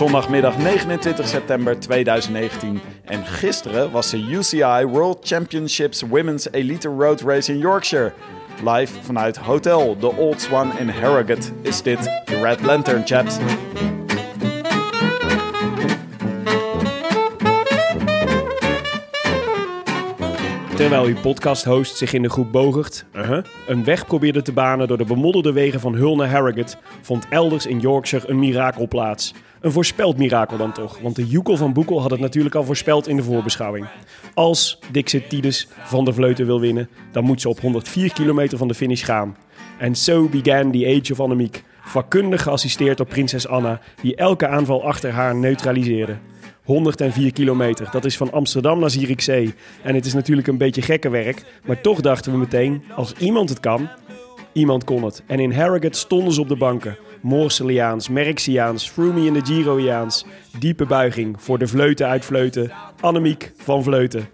Zondagmiddag 29 september 2019 en gisteren was de UCI World Championships Women's Elite Road Race in Yorkshire. Live vanuit Hotel The Old Swan in Harrogate is dit de Red Lantern Chaps. Terwijl uw podcast-host zich in de groep Bogert uh-huh, een weg probeerde te banen door de bemodderde wegen van Hull naar Harrogate, vond elders in Yorkshire een mirakel plaats. Een voorspeld mirakel dan toch, want de Joekel van Boekel had het natuurlijk al voorspeld in de voorbeschouwing. Als Dixit Tides van der Vleuten wil winnen, dan moet ze op 104 kilometer van de finish gaan. En so began the age of Annemiek, vakkundig geassisteerd door prinses Anna, die elke aanval achter haar neutraliseerde. 104 kilometer. Dat is van Amsterdam naar Zierikzee. En het is natuurlijk een beetje gekke werk. Maar toch dachten we meteen, als iemand het kan, iemand kon het. En in Harrogate stonden ze op de banken. Moorseliaans, Merxiaans, Froomey in de Giroiaans. Diepe buiging voor de Vleuten uit Vleuten. Annemiek van Vleuten.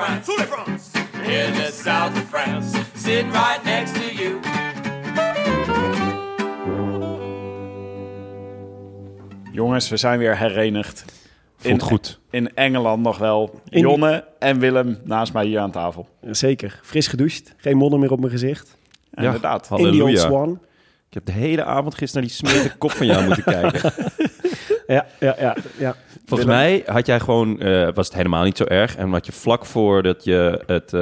South of France. In the south of France. Sitting right next to you. Jongens, we zijn weer herenigd. Voelt goed. In Engeland nog wel. In- Jonne en Willem naast mij hier aan tafel. Zeker. Fris gedoucht. Geen modder meer op mijn gezicht. Ja, inderdaad. In die Old Halleluja. Swan. Ik heb de hele avond gisteren naar die smerige kop van jou moeten kijken. Ja, ja, ja. ja. Volgens mij had jij gewoon, eh, was het helemaal niet zo erg. En had je vlak voordat je het, eh,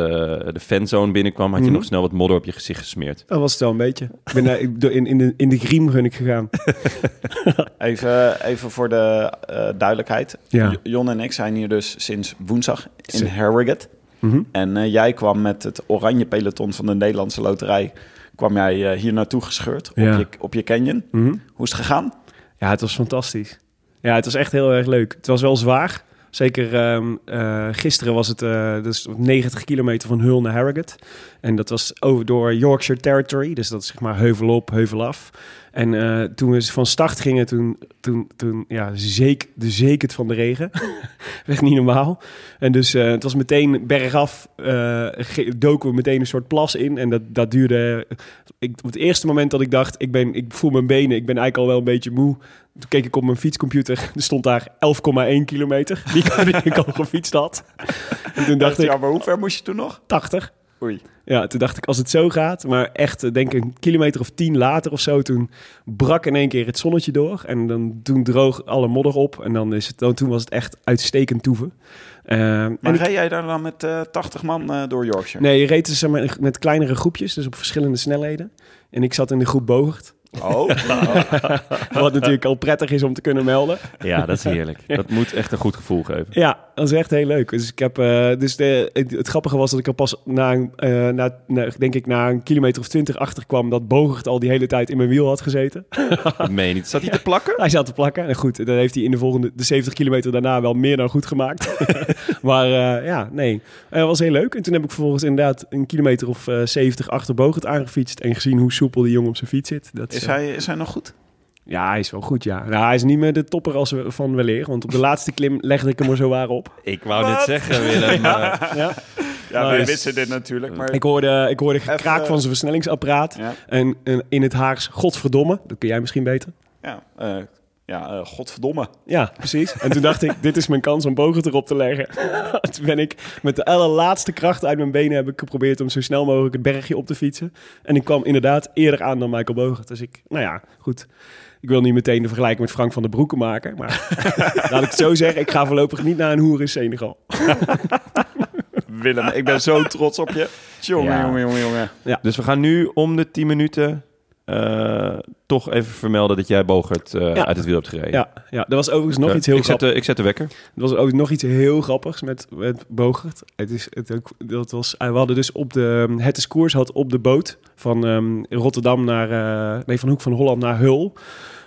de fanzone binnenkwam, had je Mhm. nog snel wat modder op je gezicht gesmeerd. Dat was het wel een beetje. Ik ben daar- ik- door- in, in, de, in de griem ben ik gegaan. Even, even voor de eh, duidelijkheid. Ja. Jon en ik zijn hier dus sinds woensdag in. Harrogate. Mhm. En eh, jij kwam met het oranje peloton van de Nederlandse loterij... kwam jij eh, hier naartoe gescheurd Ja. op, je, op je canyon. Mhm. Hoe is het gegaan? Ja, het was fantastisch. Ja, het was echt heel erg leuk. Het was wel zwaar. Zeker ehm, eh, gisteren was het eh, dus 90 kilometer van Hull naar Harrogate. En dat was over door Yorkshire Territory. Dus dat is zeg maar heuvel op, heuvel af. En eh, toen we van start gingen, toen, toen, toen ja, zeek, de zeek het van de regen. Echt niet normaal. En dus het was meteen bergaf, doken we meteen een soort plas in. En dat, dat duurde... Ik, op het eerste moment dat ik dacht, ik, ben, ik voel mijn benen, ik ben eigenlijk al wel een beetje moe. Toen keek ik op mijn fietscomputer. Er stond daar 11,1 kilometer. Die ik, die ik al gefietst had. En toen dacht ik, ja, maar hoe ver moest je toen nog? 80. Oei. Ja, toen dacht ik, als het zo gaat, maar echt, eh, denk ik een kilometer of tien later of zo, toen brak in één keer het zonnetje door. En dan, toen droog alle modder op. En dan is het, dan, toen was het echt uitstekend toeven. Eh, en Maar ik- rij jij daar dan met eh 80 man eh, door Yorkshire? nee, je reed dus maar, met kleinere groepjes, dus op verschillende snelheden. En ik zat in de groep Bogert. Oh, Wat natuurlijk al prettig is om te kunnen melden. Ja, dat is heerlijk. Dat moet echt een goed gevoel geven. Ja, dat is echt heel leuk. Dus ik heb, eh, dus de, het, het grappige was dat ik er pas na, een, eh, na, na- denk ik, na een kilometer of twintig achter kwam dat Bogert al die hele tijd in mijn wiel had gezeten. Dat meen je niet. Zat hij te plakken? Hij zat te plakken. En goed, dan heeft hij in de volgende, de 70 kilometer daarna wel meer dan goed gemaakt. maar eh, ja, nee, Eh, was heel leuk. En toen heb ik vervolgens inderdaad een kilometer of eh 70 achter Bogert aangefietst en gezien hoe soepel die jongen op zijn fiets zit. Dat is eh, hij, is hij nog goed? Ja, hij is wel goed, ja. Nou, hij is niet meer de topper als we van weleer. Want op de laatste klim legde ik hem er zo waar op. Ik wou net zeggen, Willem. Ja. Ja, Nou, we is- wisten dit natuurlijk, maar... Ik hoorde, ik hoorde gekraak Even- van zijn versnellingsapparaat. Ja, En, en in het Haags, godverdomme. Dat kun jij misschien beter. ja, eh, ja eh, godverdomme. Ja, precies. En toen dacht ik, dit is mijn kans om Bogert erop te leggen. toen ben ik met de allerlaatste kracht uit mijn benen... heb ik geprobeerd om zo snel mogelijk het bergje op te fietsen. En ik kwam inderdaad eerder aan dan Michael Bogert. Dus ik, nou ja, goed. Ik wil niet meteen de vergelijking met Frank van der Broeke maken. Maar laat ik het zo zeggen, ik ga voorlopig niet naar een hoer in Senegal. Willem, ik ben zo trots op je. Jongen, Ja. jongen, jongen, jongen. Dus we gaan nu om de 10 minuten eh, toch even vermelden dat jij Bogert eh, Ja. uit het wiel hebt gereden. Ja, ja, er was overigens nog Oké. iets heel ik zet, de, ik zet de wekker. Er was ook nog iets heel grappigs met, met Bogert. Het is, het ook, dat was, we hadden dus op de... Het is koers had op de boot van ehm, Rotterdam naar... eh, nee, van Hoek van Holland naar Hul.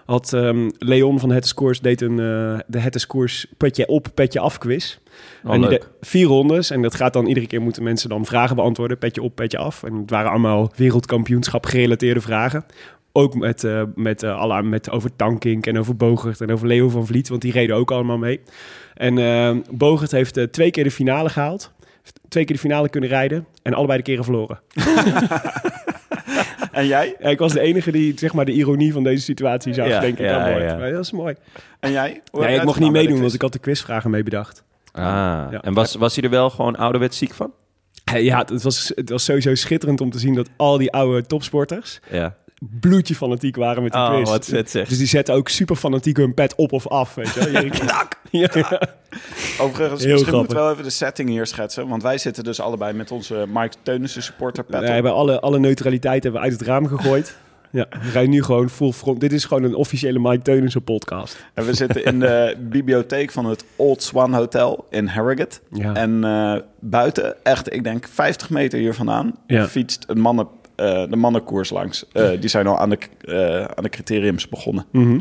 Had ehm, Leon van Het Koers deed een, eh, de Het Koers petje op, petje af quiz. Oh, en leuk. vier rondes. En dat gaat dan iedere keer moeten mensen dan vragen beantwoorden. Petje op, petje af. En het waren allemaal wereldkampioenschap gerelateerde vragen. Ook met, eh, met, eh, alle, met over Tankink en over Bogert en over Leo van Vliet. Want die reden ook allemaal mee. En eh, Bogert heeft eh, twee keer de finale gehaald. Twee keer de finale kunnen rijden. En allebei de keren verloren. En jij? Ja, ik was de enige die zeg maar, de ironie van deze situatie zag, Ja, denk ik. ja, ja. Maar dat is mooi. En jij? Nee, ik mocht niet meedoen, want ik had de quizvragen mee bedacht. Ah, Ja. en was, was hij er wel gewoon ouderwets ziek van? Eh, Ja, het was, het was sowieso schitterend om te zien dat al die oude topsporters Ja. bloedje fanatiek waren met die Oh, quiz. wat vet zeg. Dus die zetten ook super fanatiek hun pet op of af, weet je wel. Keer. Ja. Overigens, Heel misschien moeten we wel even de setting hier schetsen. Want wij zitten dus allebei met onze Mike Teunissen supporter pet We op. hebben alle, alle neutraliteit hebben we uit het raam gegooid. Ja, we rijden nu gewoon full front. Dit is gewoon een officiële Mike Teunissen podcast. En we zitten in de bibliotheek van het Old Swan Hotel in Harrogate. Ja. En eh, buiten, echt, ik denk 50 meter hier vandaan, Ja. fietst een mannen, eh, de mannenkoers langs. Eh, die zijn al aan de, eh, aan de criteriums begonnen. Mhm.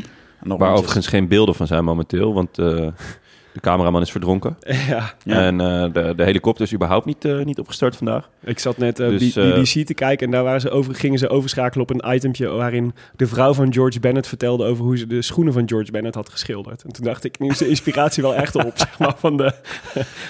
En nog Waar overigens geen beelden van zijn momenteel, want eh, de cameraman is verdronken. Ja, Ja. En eh, de, de helikopter is überhaupt niet, eh, niet opgestart vandaag. ik zat net eh, Dus, BBC te kijken en daar waren ze over, gingen ze overschakelen op een itempje waarin de vrouw van George Bennett vertelde over hoe ze de schoenen van George Bennett had geschilderd. En toen dacht ik, nu is de inspiratie wel echt op, zeg maar, van de...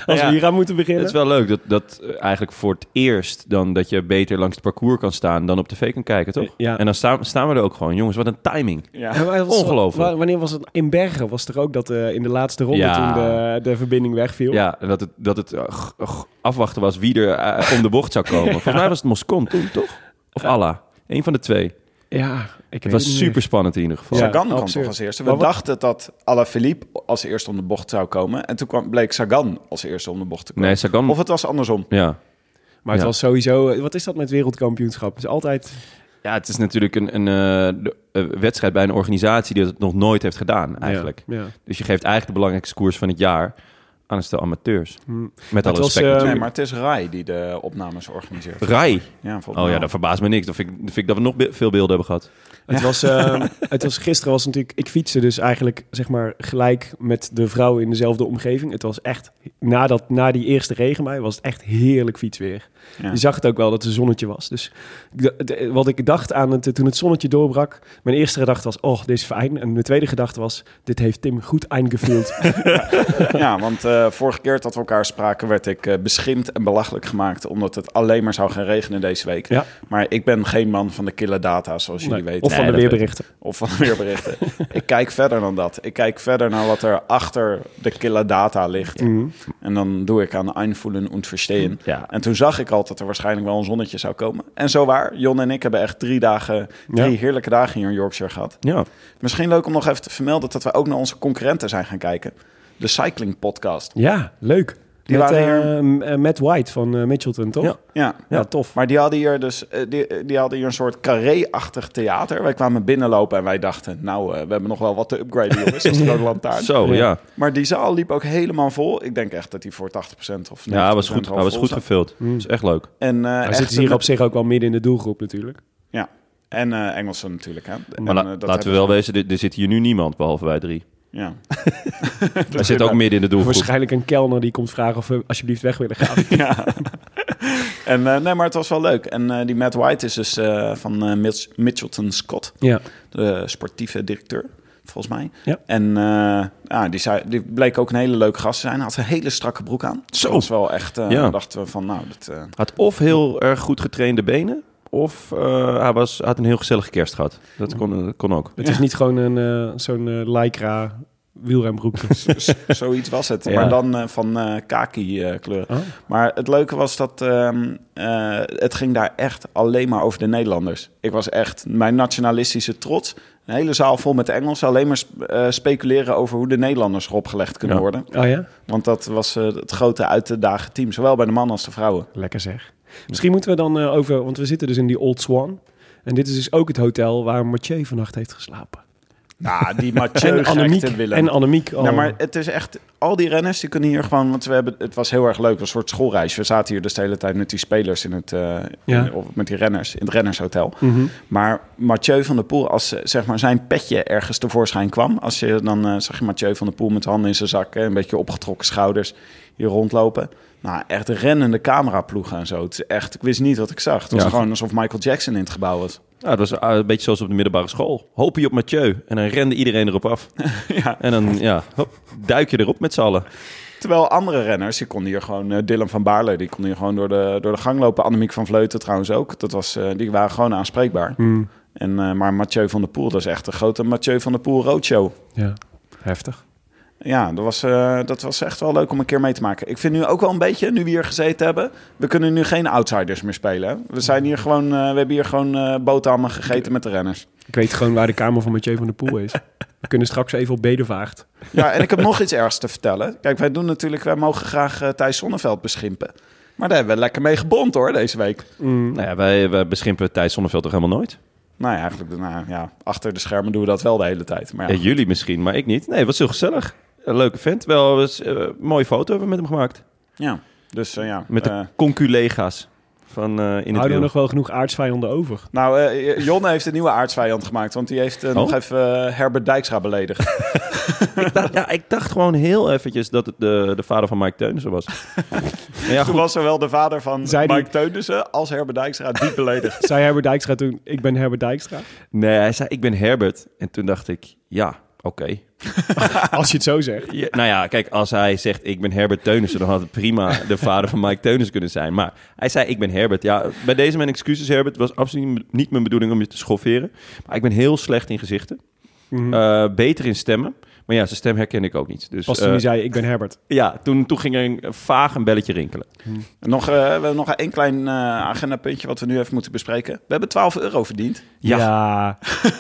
Als Ja, we hier aan moeten beginnen. Het is wel leuk dat, dat eigenlijk voor het eerst dan dat je beter langs het parcours kan staan dan op tv kan kijken, toch? Ja. En dan staan, staan we er ook gewoon. Jongens, wat een timing. Ja. Ongelooflijk. wa- Wanneer was het? In Bergen was er ook dat eh, in de laatste ronde Ja. toen de, de verbinding wegviel. Ja, en dat het, dat het eh, afwachten was wie er eh, om de bocht zou komen. Volgens mij was het Moscon toen, toch? Of Allah. Eén van de twee. Ja, ik Het weet was super spannend in ieder geval. Ja. Sagan kwam absurd. toch als eerste. We wat- dachten dat Alaphilippe als eerste om de bocht zou komen. En toen kwam, bleek Sagan als eerste om de bocht te komen. Nee, Sagan... Of het was andersom. Ja. Maar het Ja. was sowieso... Wat is dat met wereldkampioenschap? Het is altijd... ja, het is natuurlijk een, een eh, eh, wedstrijd bij een organisatie die het nog nooit heeft gedaan, eigenlijk. Ja, ja. Dus je geeft eigenlijk de belangrijkste koers van het jaar aan een stel amateurs. Hm. Met alle het was, respect eh, Nee, maar het is Rai die de opnames organiseert. Rai. Ja, Oh mij ja, dat verbaast me niks. Dan vind ik, dan vind ik dat we nog be- veel beelden hebben gehad. Het, was, eh, het was gisteren was natuurlijk... Ik fietste dus eigenlijk zeg maar gelijk met de vrouw in dezelfde omgeving. Het was echt... Nadat, na die eerste regenbui was het echt heerlijk fietsweer. Ja. Je zag het ook wel dat het een zonnetje was. Dus wat ik dacht aan het, toen het zonnetje doorbrak... Mijn eerste gedachte was, oh, dit is fijn. En mijn tweede gedachte was, dit heeft Tim goed eingevuld. Ja, want eh, vorige keer dat we elkaar spraken werd ik eh, beschimpt en belachelijk gemaakt omdat het alleen maar zou gaan regenen deze week. Ja. Maar ik ben geen man van de kille data, zoals jullie Nee, weten. of van Nee, de weerberichten. Of van de weerberichten. ik kijk verder dan dat. Ik kijk verder naar wat er achter de kille data ligt. Mhm. En dan doe ik aan einvoelen en verstehen. Ja. En toen zag ik al dat er waarschijnlijk wel een zonnetje zou komen. En zo waar, Jon en ik hebben echt drie dagen, drie Ja. heerlijke dagen hier in Yorkshire gehad. Ja. Misschien leuk om nog even te vermelden dat we ook naar onze concurrenten zijn gaan kijken. De Cycling Podcast. Ja, leuk. Die Met, waren hier... eh, m- eh, Matt White van eh, Mitchelton, toch? Ja. Ja, Ja, tof. Maar die hadden hier dus die, die hadden hier een soort carré-achtig theater. Wij kwamen binnenlopen en wij dachten, nou, we hebben nog wel wat te upgraden, jongens. Dat is gewoon lantaarn. Zo, Ja. ja. Maar die zaal liep ook helemaal vol. Ik denk echt dat hij voor 80% of 90% Ja, hij was goed, hij was goed gevuld. Dat is echt leuk. En, eh Hij echt zit hier op zich ook wel midden in de doelgroep natuurlijk. Ja, en eh Engelsen natuurlijk. Hè. En, Maar la- dat laten we wel ze- wezen, er, er zit hier nu niemand, behalve wij drie. Ja. Hij zit ook midden in de doelgroep. Waarschijnlijk een kelner die komt vragen of we alsjeblieft weg willen gaan. ja. En eh, nee, maar het was wel leuk. En eh, die Matt White is dus eh, van eh, Mitch- Mitchelton Scott, ja. de sportieve directeur, volgens mij. Ja. En eh, ja, die, zei, die bleek ook een hele leuke gast te zijn. Hij had een hele strakke broek aan. Zo. Dat was wel echt, eh Ja. dachten we van, nou, dat... eh, Had of heel erg goed getrainde benen, of eh, hij was, had een heel gezellige kerst gehad. Dat kon, dat kon ook. Het is niet gewoon een, eh, zo'n eh, lycra wielrenbroekje. Zoiets was het. Ja. Maar dan van eh kaki eh, kleur. Oh. Maar het leuke was dat ehm, eh, het ging daar echt alleen maar over de Nederlanders. Ik was echt mijn nationalistische trots. Een hele zaal vol met Engelsen. Alleen maar sp- eh, speculeren over hoe de Nederlanders erop gelegd kunnen Ja. worden. Oh ja? Want dat was eh, het grote uit dagen team. Zowel bij de mannen als de vrouwen. Lekker zeg. Misschien moeten we dan eh, over... Want we zitten dus in die Old Swan. En dit is dus ook het hotel waar Mathieu vannacht heeft geslapen. Nou, die Mathieu En Annemiek. Willem. En Annemiek. al. Nou, maar het is echt, al die renners die kunnen hier gewoon, want we hebben, het was heel erg leuk, een soort schoolreis. We zaten hier dus de hele tijd met die spelers in het, eh, Ja. in- of met die renners in het rennershotel. Mhm. Maar Mathieu van der Poel, als eh, zeg maar zijn petje ergens tevoorschijn kwam, als je dan eh, zag je Mathieu van der Poel met de handen in zijn zak, hè, een beetje opgetrokken schouders hier rondlopen. Nou, echt rennende cameraploegen en zo. Het is echt, ik wist niet wat ik zag. Het was Ja. gewoon alsof Michael Jackson in het gebouw was. Ja, het was eh, een beetje zoals op de middelbare school. Hoop je op Mathieu. En dan rende iedereen erop af. ja. En dan ja, hop, duik je erop met z'n allen. Terwijl andere renners, die konden hier gewoon, eh, Dylan van Baarle, die kon hier gewoon door de, door de gang lopen. Annemiek van Vleuten trouwens ook. Dat was, eh, die waren gewoon aanspreekbaar. Hmm. En, eh, maar Mathieu van der Poel, dat is echt een grote Mathieu van der Poel roadshow. Ja, heftig. Ja, dat was, eh, dat was echt wel leuk om een keer mee te maken. Ik vind nu ook wel een beetje, nu we hier gezeten hebben, we kunnen nu geen outsiders meer spelen. hè. We zijn hier gewoon, eh, we hebben hier gewoon eh boterhammen gegeten met de renners. Ik weet gewoon waar de kamer van Mathieu van der Poel is. We kunnen straks even op Bedevaart. Ja, en ik heb nog iets ergs te vertellen. Kijk, wij doen natuurlijk, wij mogen graag Thijs Zonneveld beschimpen. Maar daar hebben we lekker mee gebond hoor, deze week. Mm. Nou ja, wij, wij beschimpen Thijs Zonneveld toch helemaal nooit? Nou ja, eigenlijk, nou, ja, achter de schermen doen we dat wel de hele tijd. Maar Ja. ja, jullie misschien, maar ik niet. Nee, was heel gezellig. Een leuke vent. Wel eens, eh, een mooie foto hebben we met hem gemaakt. ja. dus eh, ja. Met de eh, conculega's van eh, in het Houden we nog wel genoeg aardsvijanden over? nou, eh Jonne heeft een nieuwe aardsvijand gemaakt, want die heeft eh, nog Oh? even Herbert Dijkstra beledigd. ik, dacht, ja, ik dacht gewoon heel eventjes dat het de, de vader van Mike Teunissen was. ja, Toen was zowel de vader van die- Mike Teunissen als Herbert Dijkstra diep beledigd. Zei Herbert Dijkstra toen, ik ben Herbert Dijkstra? Nee, hij zei, ik ben Herbert. En toen dacht ik, ja, oké. Als je het zo zegt. Ja, nou ja, kijk, als hij zegt ik ben Herbert Teunissen, dan had het prima de vader van Mike Teunissen kunnen zijn. Maar hij zei ik ben Herbert. Ja, bij deze mijn excuses Herbert. Het was absoluut niet mijn bedoeling om je te schofferen. Maar ik ben heel slecht in gezichten. Mhm. Eh, beter in stemmen. Maar ja, zijn stem herken ik ook niet. Dus Pas toen eh, hij zei, ik ben Herbert. ja, toen, toen ging er een, vaag een belletje rinkelen. nog, eh, we hebben nog één klein eh agendapuntje wat we nu even moeten bespreken. We hebben 12 euro verdiend. Ja, Ja.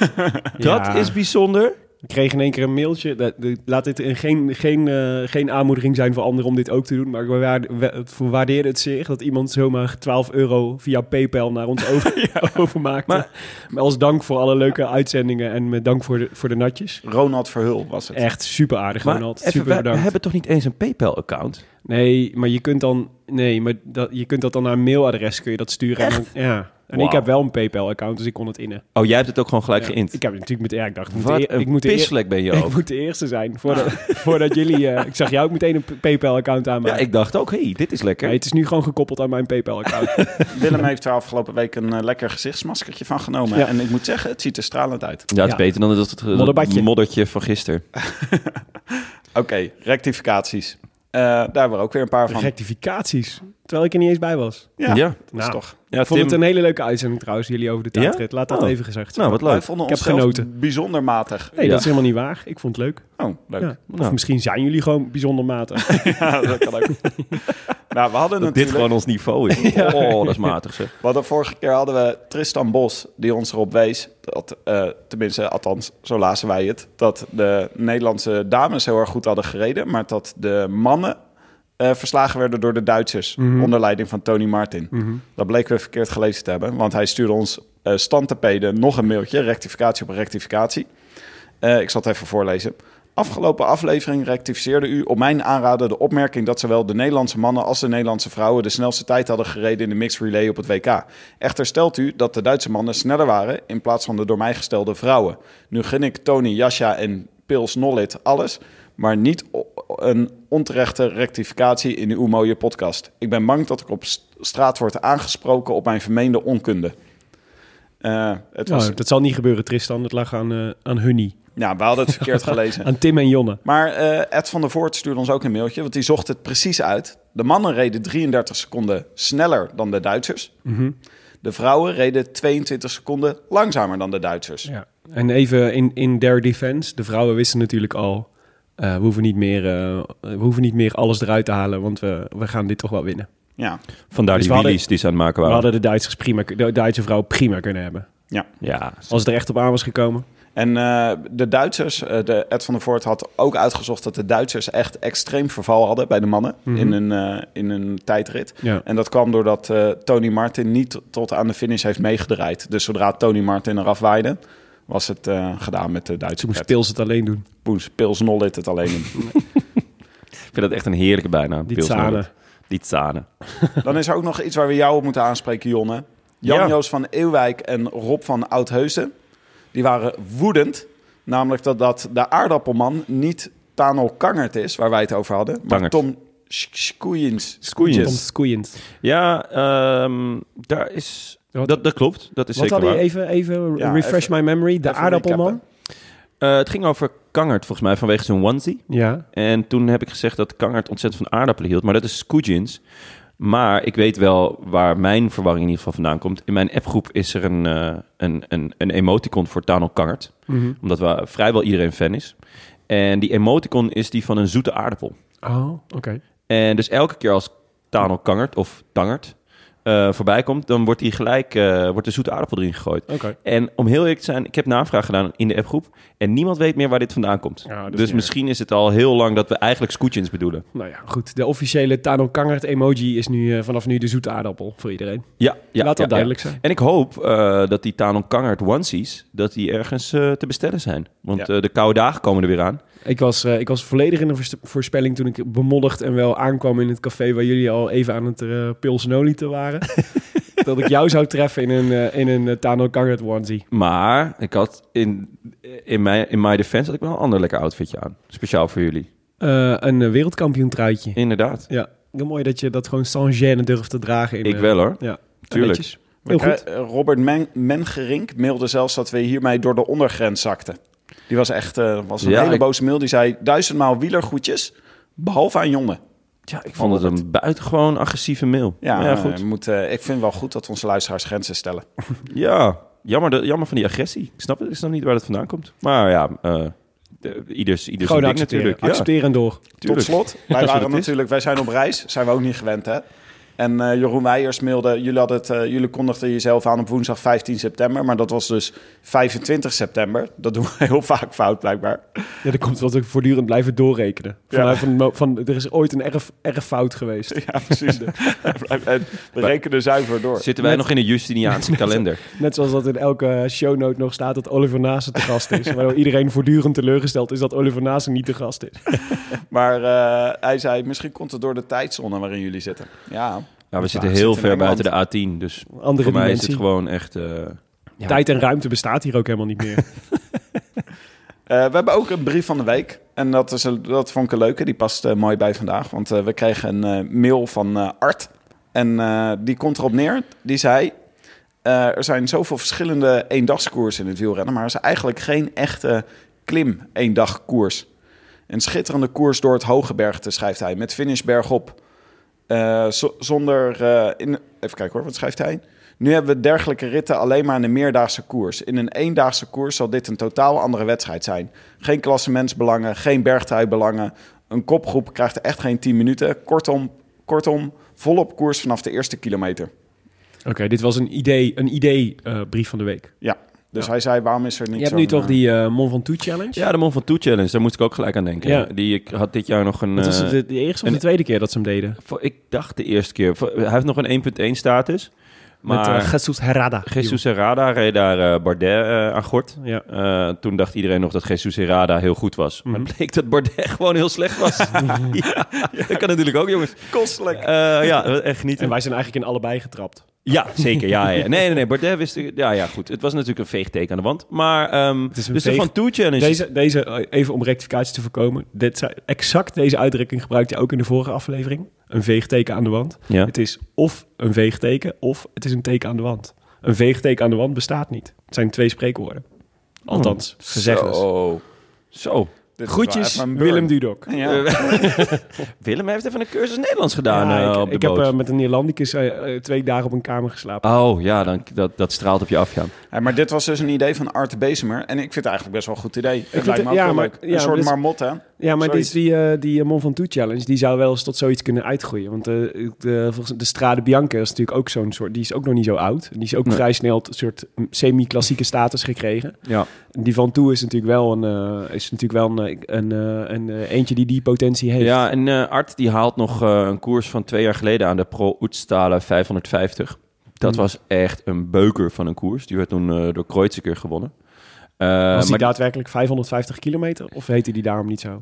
dat Ja. is bijzonder. Ik kreeg in één keer een mailtje. Laat dit een- geen, geen, eh, geen aanmoediging zijn voor anderen om dit ook te doen. Maar we, waarde- we, we waarderen het zeer dat iemand zomaar 12 euro via PayPal naar ons over, overmaakte. Maar- Maar, als dank voor alle leuke uitzendingen en met dank voor de, voor de natjes. Ronald Verhul was het. Echt super aardig, Maar Ronald. even, Super we, we bedankt. hebben toch niet eens een PayPal-account? Nee, maar je kunt dan, nee, maar dat, je kunt dat dan naar een mailadres kun je dat sturen. En dan, ja. En ik heb wel een PayPal-account, dus ik kon het innen. Oh, jij hebt het ook gewoon gelijk Ja. geïnt. Ik heb het natuurlijk met, ja, ik dacht, ik moet, de, ik moet ben je Ik ook. moet de eerste zijn. Voordat, voordat jullie... eh, ik zag jou ook meteen een PayPal-account Ja, aanmaken. ik dacht ook, hey, dit is lekker. Nee, het is nu gewoon gekoppeld aan mijn PayPal-account. Willem heeft er afgelopen week een eh, lekker gezichtsmaskertje van genomen. Ja. En ik moet zeggen, het ziet er stralend uit. Ja, het is Ja. beter dan dat, dat, dat Modderbadje. moddertje van gisteren. Oké, rectificaties. Eh, daar hebben we ook weer een paar van. Rectificaties. Terwijl ik er niet eens bij was. Ja, Ja. dat is Nou, toch. Ja, ik vond Tim, het een hele leuke uitzending trouwens, jullie over de Ja? tijdrit. Laat dat Oh. even gezegd zijn. nou, wat Wij leuk. vonden Ik heb genoten. bijzonder matig. Nee, Ja. dat is helemaal niet waar. Ik vond het leuk. Oh, leuk. Ja. Of Nou. misschien zijn jullie gewoon bijzonder matig. Ja, dat kan ook. nou, we hadden Dat dit natuurlijk... gewoon ons niveau is. Oh, dat is matig zeg. We hadden vorige keer hadden we Tristan Bos, die ons erop wees, dat, eh, tenminste, althans, zo lazen wij het, dat de Nederlandse dames heel erg goed hadden gereden, maar dat de mannen eh, verslagen werden door de Duitsers onder leiding van Tony Martin. Dat bleken we verkeerd gelezen te hebben, want hij stuurde ons standtepeden nog een mailtje, rectificatie op rectificatie. Eh, ik zal het even voorlezen. Afgelopen aflevering rectificeerde u op mijn aanraden de opmerking dat zowel de Nederlandse mannen als de Nederlandse vrouwen de snelste tijd hadden gereden in de mixed relay op het WK. Echter stelt u dat de Duitse mannen sneller waren in plaats van de door mij gestelde vrouwen. Nu gun ik Tony, Jascha en Pils Nollit alles, maar niet een onterechte rectificatie in uw mooie podcast. Ik ben bang dat ik op st- straat word aangesproken op mijn vermeende onkunde. Eh, het was, Nou, dat zal niet gebeuren, Tristan. Het lag aan, eh aan Hunny. ja, we hadden het verkeerd gelezen. Aan Tim en Jonne. Maar eh, Ed van der Voort stuurde ons ook een mailtje, want die zocht het precies uit. De mannen reden 33 seconden sneller dan de Duitsers. De vrouwen reden 22 seconden langzamer dan de Duitsers. Ja. En even in, in their defense. De vrouwen wisten natuurlijk al... eh, we, hoeven niet meer, eh, we hoeven niet meer alles eruit te halen, want we, we gaan dit toch wel winnen. Ja, Vandaar Dus die we hadden- wheelies die ze aan het maken We waren. hadden de Duitsers prima, de Duitse vrouw prima kunnen hebben. ja. Ja, Als het er echt op aan was gekomen. En eh, de Duitsers, eh, de Ed van der Voort had ook uitgezocht dat de Duitsers echt extreem verval hadden bij de mannen in, een, eh, in een tijdrit. Ja. En dat kwam doordat eh, Tony Martin niet tot aan de finish heeft meegedraaid. Dus zodra Tony Martin eraf waaide, was het eh, gedaan met de Duitse Toen moest. Pils het alleen doen. Poes, Pils Nollit het alleen doen. ik vind dat echt een heerlijke bijnaam. Die Pils. Die Tsane. Dan is er ook nog iets waar we jou op moeten aanspreken, Jonne. Jan-Joos van Eeuwijk en Rob van Oudheusden. Die waren woedend. Namelijk dat, dat de aardappelman niet Tano Kangert is, waar wij het over hadden. Maar. Tom Skoeiens. Tom. Ja, ehm, daar is... Wat- Dat, dat klopt. Dat is Wat zeker waar. even, even Ja, refresh even- my memory? De aardappelman? Eh, het ging over Kangert, volgens mij, vanwege zijn onesie. Ja. En toen heb ik gezegd dat Kangert ontzettend van aardappelen hield. Maar dat is Skoojins. Maar ik weet wel waar mijn verwarring in ieder geval vandaan komt. In mijn appgroep is er een, eh, een, een, een emoticon voor Tano Kangert. Mhm. Omdat we, vrijwel iedereen fan is. En die emoticon is die van een zoete aardappel. Oh, oké. En dus elke keer als Tano Kangert of Tangert eh, voorbij komt... dan wordt, die gelijk, eh, wordt de zoete aardappel erin gegooid. Oké. En om heel eerlijk te zijn, ik heb navraag gedaan in de appgroep... en niemand weet meer waar dit vandaan komt. Ja, is dus niet misschien is het al heel lang dat we eigenlijk Skoetjens bedoelen. Nou ja, goed. De officiële Tano Kangert emoji is nu eh, vanaf nu de zoete aardappel voor iedereen. Ja, ja Laat dat ja, duidelijk ja. zijn. En ik hoop dat die Tanon Kangert onesies... dat die ergens te bestellen zijn. Want de koude dagen komen er weer aan. Ik was, eh, ik was volledig in de voorspelling toen ik bemoedigd en wel aankwam in het café waar jullie al even aan het uh, pilsnolieten waren. dat ik jou zou treffen in een, eh, in een eh, Tano Kangert onesie. Maar ik had in, in, mijn, in my defense had ik wel een ander lekker outfitje aan. Speciaal voor jullie. Eh, een eh, wereldkampioen truitje. Inderdaad. Ja, heel mooi dat je dat gewoon sans gêne durft te dragen. In, Ik eh, wel hoor. Ja, Tuurlijk. Heel goed. eh, Robert Men Mengerink mailde zelfs dat we hiermee door de ondergrens zakten. Die was echt eh, was een Ja, hele ik- boze mail. Die zei duizendmaal wielergoedjes, behalve aan jongen. Ja, ik vond het een buitengewoon agressieve mail. Ja, goed. moet, eh, ik vind wel goed dat onze luisteraars grenzen stellen. Ja, jammer, de, jammer van die agressie. Ik snap, het, ik snap niet waar het vandaan komt. Maar ja, eh de- ieders, ieders Gewoon ding accepteren. natuurlijk. Ja, Accepteren en door. Tot slot, wij Dat waren natuurlijk, wij zijn op reis, zijn we ook niet gewend hè. En eh, Jeroen Weijers mailde, jullie, hadden het, eh, jullie kondigden jezelf aan op woensdag 15 september, maar dat was dus 25 september. Dat doen we heel vaak fout blijkbaar. Ja, dat komt wat we voortdurend blijven doorrekenen. Ja. Vanuit van, mo- van, er is ooit een erg, erg fout geweest. Ja, precies. en we rekenen zuiver door. Zitten wij Net- nog in de Justiniaanse kalender? Net zoals dat in elke shownote nog staat dat Oliver Naassen te gast is. Waardoor iedereen voortdurend teleurgesteld is dat Oliver Naassen niet te gast is. Maar eh, hij zei, misschien komt het door de tijdzone waarin jullie zitten. Ja, Ja, we zitten heel ver buiten de A10. Dus Andere voor mij is het gewoon echt... eh, ja. Tijd en ruimte bestaat hier ook helemaal niet meer. Eh, we hebben ook een brief van de week. En dat, is een, dat vond ik een leuke. Die past eh, mooi bij vandaag. Want we kregen een mail van Art. En eh, die komt erop neer. Die zei... er zijn zoveel verschillende eendagskoersen in het wielrennen. Maar er is eigenlijk geen echte klim eendagkoers. Een schitterende koers door het hoge bergte, schrijft hij. Met finish bergop. Eh, zo- zonder... eh, in, even kijken hoor, wat schrijft hij? Nu hebben we dergelijke ritten alleen maar in een meerdaagse koers. In een eendaagse koers zal dit een totaal andere wedstrijd zijn. Geen klassementsbelangen, geen bergtruibelangen. Een kopgroep krijgt echt geen 10 minuten. Kortom, kortom volop koers vanaf de eerste kilometer. Oké, dit was een idee, een idee eh, brief van de week. Ja, Dus hij zei, waarom is er niet Je hebt nu toch eh, die eh Mont Ventoux Challenge? Ja, de Mont Ventoux Challenge, daar moest ik ook gelijk aan denken. Ja. Die ik had dit jaar nog een... Dat was eh, de, de eerste of de tweede keer dat ze hem deden? voor- ik dacht de eerste keer. Hij heeft nog een 1.1 status. Maar Met uh, Jesus Herrada. Jesus Herrada reed daar eh, Bardet eh, aan gort. Ja. Eh, toen dacht iedereen nog dat Jesus Herrada heel goed was. Maar het bleek dat Bardet gewoon heel slecht was. ja, dat kan natuurlijk ook, jongens. Kostelijk. Eh, ja, echt niet. En wij zijn eigenlijk in allebei getrapt. Ja, zeker. Ja, ja. Nee, nee, nee. Wist... Ja, ja, goed. Het was natuurlijk een veegteken aan de wand. Maar, ehm is een dus de veeg- Van Toe Challenge... Deze, deze, eh, even om rectificatie te voorkomen. Dit, exact deze uitdrukking gebruikte hij ook in de vorige aflevering. Een veegteken aan de wand. Ja. Het is of een veegteken of het is een teken aan de wand. Een veegteken aan de wand bestaat niet. Het zijn twee spreekwoorden. Althans, gezegd is. Zo. Zo. Dit Groetjes. Willem Dudok. Ja. Willem heeft even een cursus Nederlands gedaan Ja, eh, ik op de ik heb eh, met een Neerlandicus eh, twee dagen op een kamer geslapen. Oh, ja, dan, dat, dat straalt op je af, ja. Ja, maar dit was dus een idee van Art de Bezemer. En ik vind het eigenlijk best wel een goed idee. Het vind lijkt me het- ook ja, maar- leuk. Een soort dit is- marmot, hè? Ja, maar die, die, die eh, Mont Ventoux Challenge, die zou wel eens tot zoiets kunnen uitgroeien. Want eh, de, volgens de Strade Bianca is natuurlijk ook zo'n soort... Die is ook nog niet zo oud. Die is ook Nee. vrij snel een soort semi-klassieke status gekregen. Ja. Die Van Toe is natuurlijk wel een, is natuurlijk wel een, een, eh, een, eh, eentje die die potentie heeft. Ja, en eh, Art die haalt nog eh, een koers van twee jaar geleden aan de Pro Oetstalen 550. Dat Hmm. was echt een beuker van een koers. Die werd toen eh, door Kreuziger gewonnen. Eh, Was die maar, daadwerkelijk 550 kilometer? Of heette die daarom niet zo?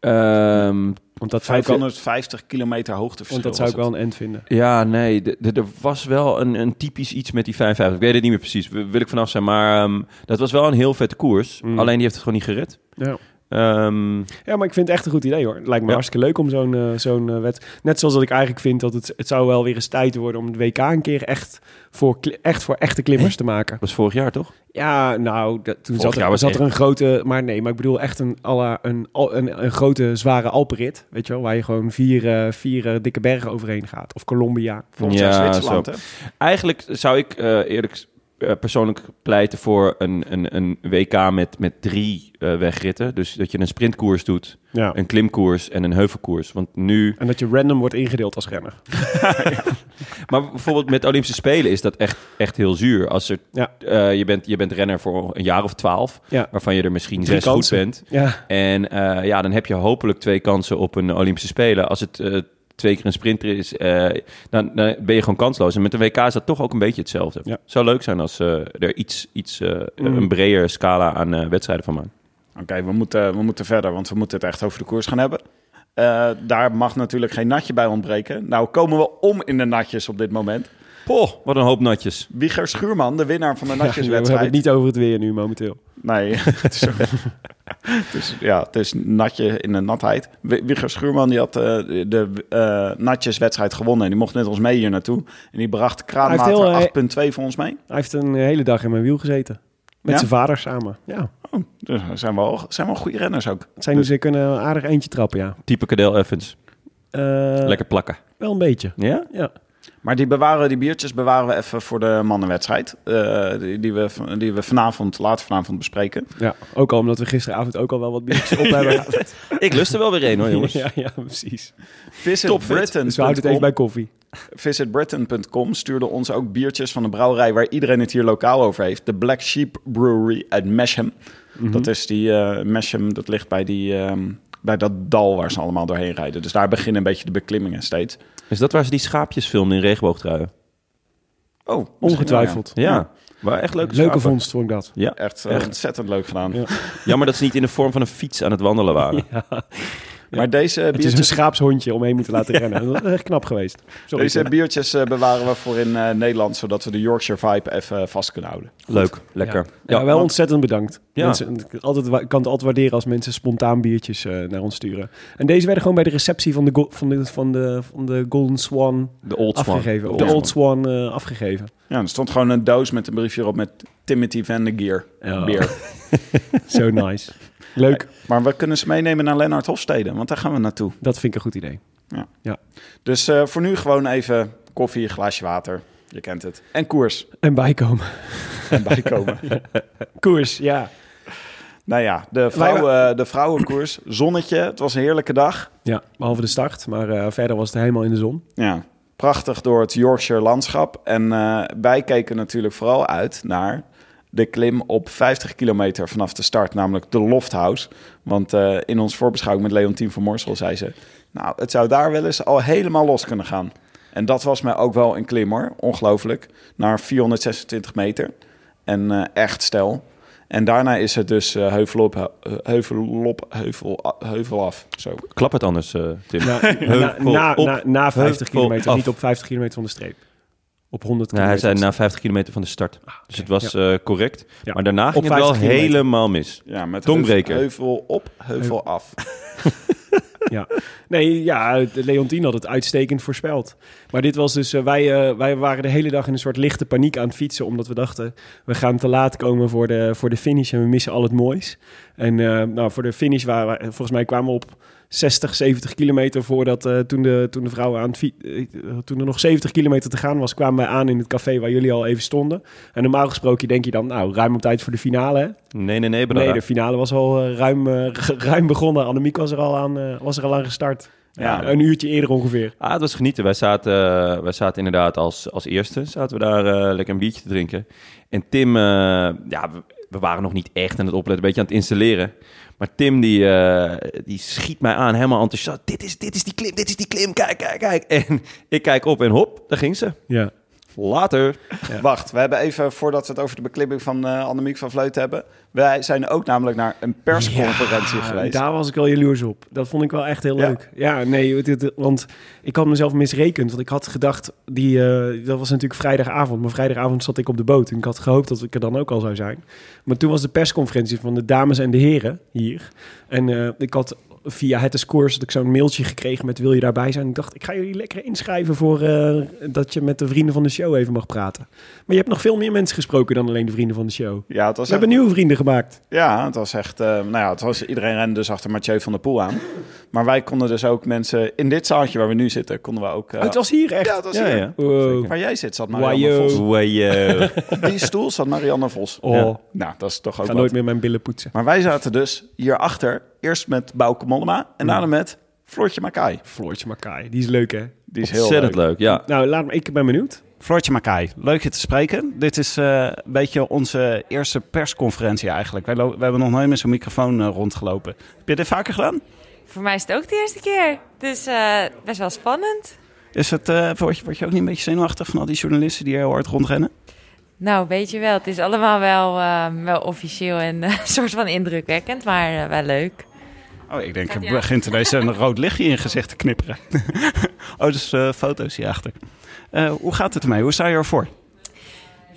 ehm, Want dat zou ik wel, 550 kilometer hoogteverschil. want dat zou ik wel een end vinden. ja, nee, er was wel een, een typisch iets met die 55. Ik weet het niet meer precies, wil wil ik vanaf zijn. Maar ehm, dat was wel een heel vette koers. Mm. Alleen die heeft het gewoon niet gered. Ja. Ehm, Ja, maar ik vind het echt een goed idee hoor. Het lijkt me Ja. hartstikke leuk om zo'n eh, zo'n eh, wet. Net zoals dat ik eigenlijk vind dat het, het zou wel weer eens tijd worden om het WK een keer echt voor, echt voor echte klimmers te maken. was vorig jaar toch? Ja, nou, dat, toen Vorig zat, er, zat er een grote. Maar nee, maar ik bedoel echt een, een, een, een grote zware Alpenrit. Weet je wel, waar je gewoon vier, eh, vier dikke bergen overheen gaat. Of Colombia. Volgens Ja, Zwitserland? Eigenlijk zou ik eerlijk eh, persoonlijk pleiten voor een, een, een WK met, met drie eh, wegritten. Dus dat je een sprintkoers doet, Ja. een klimkoers en een heuvelkoers. Want nu... En dat je random wordt ingedeeld als renner. Maar bijvoorbeeld met Olympische Spelen is dat echt, echt heel zuur. Als er, Ja. eh, je, bent, je bent renner voor een jaar of twaalf, waarvan je er misschien Drie zes goed bent. Ja. En ja, dan heb je hopelijk twee kansen op een Olympische Spelen. Als het twee keer een sprinter is, eh, dan, dan ben je gewoon kansloos. En met de WK is dat toch ook een beetje hetzelfde. Ja. Zou leuk zijn als eh, er iets, iets eh, Mm. een breder scala aan wedstrijden van maken. Oké, we, moeten, we moeten verder, want we moeten het echt over de koers gaan hebben. Daar mag natuurlijk geen natje bij ontbreken. Nou komen we om in de natjes op dit moment. Poh, wat een hoop natjes. Wieger Schuurman, de winnaar van de Ja, we hebben natjeswedstrijd. het niet over het weer nu momenteel. Nee, het is, het is, ja, het is natje in de natheid. Wi- Wieger Schuurman die had eh, de eh natjeswedstrijd gewonnen. En die mocht net als mee hier naartoe. En die bracht eh, 8.2 voor ons mee. Hij heeft een hele dag in mijn wiel gezeten. Met Ja? zijn vader samen. Ja. Oh, dus zijn wel, zijn wel goede renners ook. Het zijn, Dus- Ze kunnen een aardig eentje trappen, ja. Type Cadel Evans. Eh, Lekker plakken. Wel een beetje. Ja? Ja. Maar die, bewaren, die biertjes bewaren we even voor de mannenwedstrijd. eh, die, die, we, die we vanavond, later vanavond bespreken. ja. Ook al omdat we gisteravond ook al wel wat biertjes op hebben. Ik lust er wel weer een hoor, jongens. ja, ja, precies. Visit Topfit. Britain. Dus we houden het even bij koffie. visitbritain.com stuurde ons ook biertjes van de brouwerij waar iedereen het hier lokaal over heeft. De Black Sheep Brewery uit Mesham. Mhm. Dat is die uh, Mesham, dat ligt bij, die, ehm, bij dat dal waar ze allemaal doorheen rijden. Dus daar beginnen een beetje de beklimmingen steeds. Is dat waar ze die schaapjes filmden in regenboogtruien? Oh, Ongetwijfeld. Ja, Ja. maar echt leuke Leuke schapen. vondst vond ik dat. Ja. Echt, eh, ontzettend leuk gedaan. Ja. jammer dat ze niet in de vorm van een fiets aan het wandelen waren. Maar deze Het is een schaapshondje om heen moeten laten rennen. Dat is echt knap geweest. Sorry. deze biertjes eh, bewaren we voor in eh, Nederland, zodat we de Yorkshire vibe even vast kunnen houden. Leuk, lekker. Ja, wel want- ontzettend bedankt. Ja. Mensen, ik altijd, ik kan het altijd waarderen als mensen spontaan biertjes eh, naar ons sturen. En deze werden gewoon bij de receptie van de, go- van de, van de, van de Golden Swan de Old Swan. afgegeven. De De Old Swan eh, afgegeven. Ja, er stond gewoon een doos met een briefje erop met Timothy van de Geer. Ja. Bier. Zo nice. Leuk. Maar we kunnen ze meenemen naar Lennart Hofstede, want daar gaan we naartoe. Dat vind ik een goed idee. Dus eh, voor nu gewoon even koffie, een glaasje water. Je kent het. En koers. En bijkomen. En bijkomen. Koers, ja. nou ja, de, vrouwen, de vrouwenkoers. Zonnetje. Het was een heerlijke dag. Ja, behalve de start. Maar eh, verder was het helemaal in de zon. Ja, prachtig door het Yorkshire landschap. En eh, wij keken natuurlijk vooral uit naar de klim op 50 kilometer vanaf de start, namelijk de Lofthouse. Want eh, in ons voorbeschouwing met Leontien van Morsel zei ze... nou, het zou daar wel eens al helemaal los kunnen gaan. En dat was mij ook wel een klim hoor, ongelooflijk. Naar 426 meter. En eh, echt stel. En daarna is het dus eh, heuvel op, he- heuvel op, heuvel, af. Zo. Klap het anders, eh, Tim. Na, na, op, na, na 50 heuvel kilometer, af. niet op 50 kilometer van de streep. Op 100 Nou, hij zei na 50 kilometer van de start. Dus het was eh, correct. Ja. Maar daarna ging het wel 50 kilometer. helemaal mis. Ja, met Tongbreker. heuvel, op, heuvel af. Ja. Nee, ja, de Leontien had het uitstekend voorspeld. Maar dit was dus, eh, wij, eh, wij waren de hele dag in een soort lichte paniek aan het fietsen, omdat we dachten, we gaan te laat komen voor de, voor de finish en we missen al het moois. En eh, nou, voor de finish waren we, volgens mij kwamen we op 60, 70 kilometer voordat, eh, toen, de, toen de vrouwen aan het eh, toen er nog 70 kilometer te gaan was, kwamen wij aan in het café waar jullie al even stonden. En normaal gesproken denk je dan, nou, ruim op tijd voor de finale, hè? Nee, nee, nee. Nee, de finale was al eh, ruim, ruim begonnen. Annemiek was er al aan, was er al aan gestart. Ja, Ja. een uurtje eerder ongeveer. Ah, het was genieten. Wij zaten, wij zaten inderdaad als, als eerste zaten we daar lekker een biertje te drinken. En Tim, ja, we, waren nog niet echt aan het opletten, een beetje aan het installeren. Maar Tim, die, eh, die schiet mij aan, helemaal enthousiast. Dit is, dit is die klim, dit is die klim, kijk, kijk, kijk. En ik kijk op en hop, daar ging ze. Ja. Later. Wacht, we hebben even, voordat we het over de beklimming van eh Annemiek van Vleut hebben. Wij zijn ook namelijk naar een persconferentie geweest. Daar was ik wel jaloers op. Dat vond ik wel echt heel Ja. leuk. Ja, nee, het- want ik had mezelf misrekend. Want ik had gedacht, die, eh, dat was natuurlijk vrijdagavond. Maar vrijdagavond zat ik op de boot. En ik had gehoopt dat ik er dan ook al zou zijn. Maar toen was de persconferentie van de dames en de heren hier. En eh, ik had via het Scores had ik zo'n mailtje gekregen met wil je daarbij zijn. Ik dacht, ik ga jullie lekker inschrijven voor eh, dat je met de vrienden van de show even mag praten. Maar je hebt nog veel meer mensen gesproken dan alleen de vrienden van de show. Ja, het was We hebben nieuwe vrienden gemaakt. ja, het was echt, eh, nou ja, het was, iedereen rende dus achter Mathieu van der Poel aan. Maar wij konden dus ook mensen, in dit zaaltje waar we nu zitten, konden we ook... eh, Oh, het was hier echt. ja, het was Ja, hier. ja. Wow. Waar jij zit zat Marianne Wajo. Vos. Wajo. Op die stoel zat Marianne Vos. Oh, Ja. Nou, dat is toch ik ook ga wat. nooit meer mijn billen poetsen. Maar wij zaten dus hierachter, eerst met Bouke Mollema en daarna met Floortje Makai. Floortje Makai, die is leuk hè? Die is heel Ontzettend leuk. leuk, ja. Nou, laat me, ik ben benieuwd. Floortje Makai, leuk je te spreken. Dit is eh, een beetje onze eerste persconferentie eigenlijk. Wij we hebben nog nooit met zo'n microfoon eh, rondgelopen. Heb je dit vaker gedaan? Voor mij is het ook de eerste keer. Dus eh, best wel spannend. Is het, eh, word, je, word je ook niet een beetje zenuwachtig van al die journalisten die heel hard rondrennen? Nou, weet je wel. Het is allemaal wel, eh, wel officieel en eh, een soort van indrukwekkend, maar wel leuk. Oh, ik denk, er begint ineens een rood lichtje in je gezicht te knipperen. oh, dus eh, foto's hierachter. Eh hoe gaat het ermee? Hoe sta je ervoor?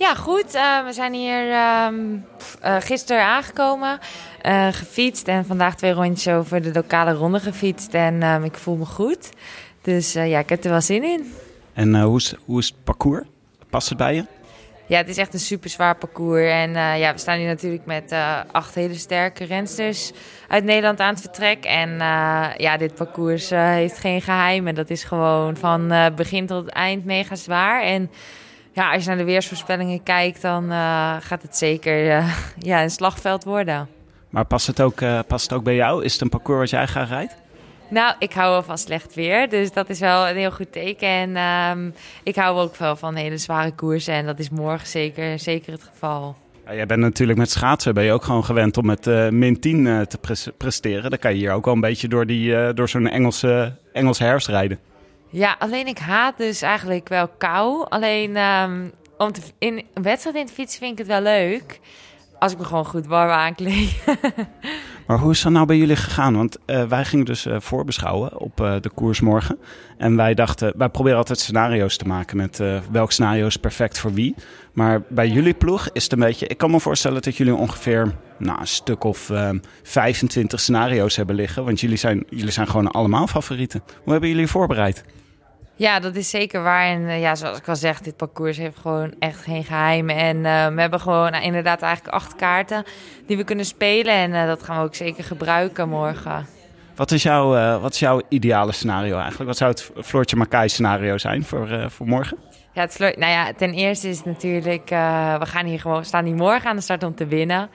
Ja, goed. Eh, we zijn hier ehm, eh, gisteren aangekomen, eh, gefietst en vandaag twee rondjes over de lokale ronde gefietst. En ehm, ik voel me goed. Dus eh, ja, ik heb er wel zin in. En eh, hoe, is, hoe is het parcours? Past het bij je? Ja, het is echt een super zwaar parcours. En ja, we staan hier natuurlijk met acht hele sterke rensters uit Nederland aan het vertrek. En ja, dit parcours heeft geen geheimen. Dat is gewoon van begin tot eind mega zwaar. En ja, als je naar de weersvoorspellingen kijkt, dan gaat het zeker ja, een slagveld worden. Maar past het, ook, eh, past het ook bij jou? Is het een parcours wat jij graag rijdt? Nou, ik hou wel van slecht weer, dus dat is wel een heel goed teken. En ehm, ik hou ook wel van hele zware koersen en dat is morgen zeker, zeker het geval. Ja, jij bent natuurlijk met schaatsen ben je ook gewoon gewend om met eh, min 10 eh, te pres- presteren. Dan kan je hier ook wel een beetje door, die, door zo'n Engelse, Engelse herfst rijden. Ja, alleen ik haat dus eigenlijk wel kou. Alleen ehm, om te, in een wedstrijd in te fietsen vind ik het wel leuk. Als ik me gewoon goed warm aankleed. Maar hoe is dat nou bij jullie gegaan? Want eh, wij gingen dus eh, voorbeschouwen op eh, de koers morgen. En wij dachten, wij proberen altijd scenario's te maken met welk scenario is perfect voor wie. Maar bij jullie ploeg is het een beetje... Ik kan me voorstellen dat jullie ongeveer nou, een stuk of eh, 25 scenario's hebben liggen. Want jullie zijn, jullie zijn gewoon allemaal favorieten. Hoe hebben jullie voorbereid? Ja, dat is zeker waar. En eh, ja, zoals ik al zeg, dit parcours heeft gewoon echt geen geheimen. En eh, we hebben gewoon nou, inderdaad eigenlijk acht kaarten die we kunnen spelen. En eh, dat gaan we ook zeker gebruiken morgen. Wat is, jouw, wat is jouw ideale scenario eigenlijk? Wat zou het Floortje Makai scenario zijn voor, voor morgen? Ja, het nou ja, ten eerste is natuurlijk, we gaan hier gewoon, staan hier morgen aan de start om te winnen.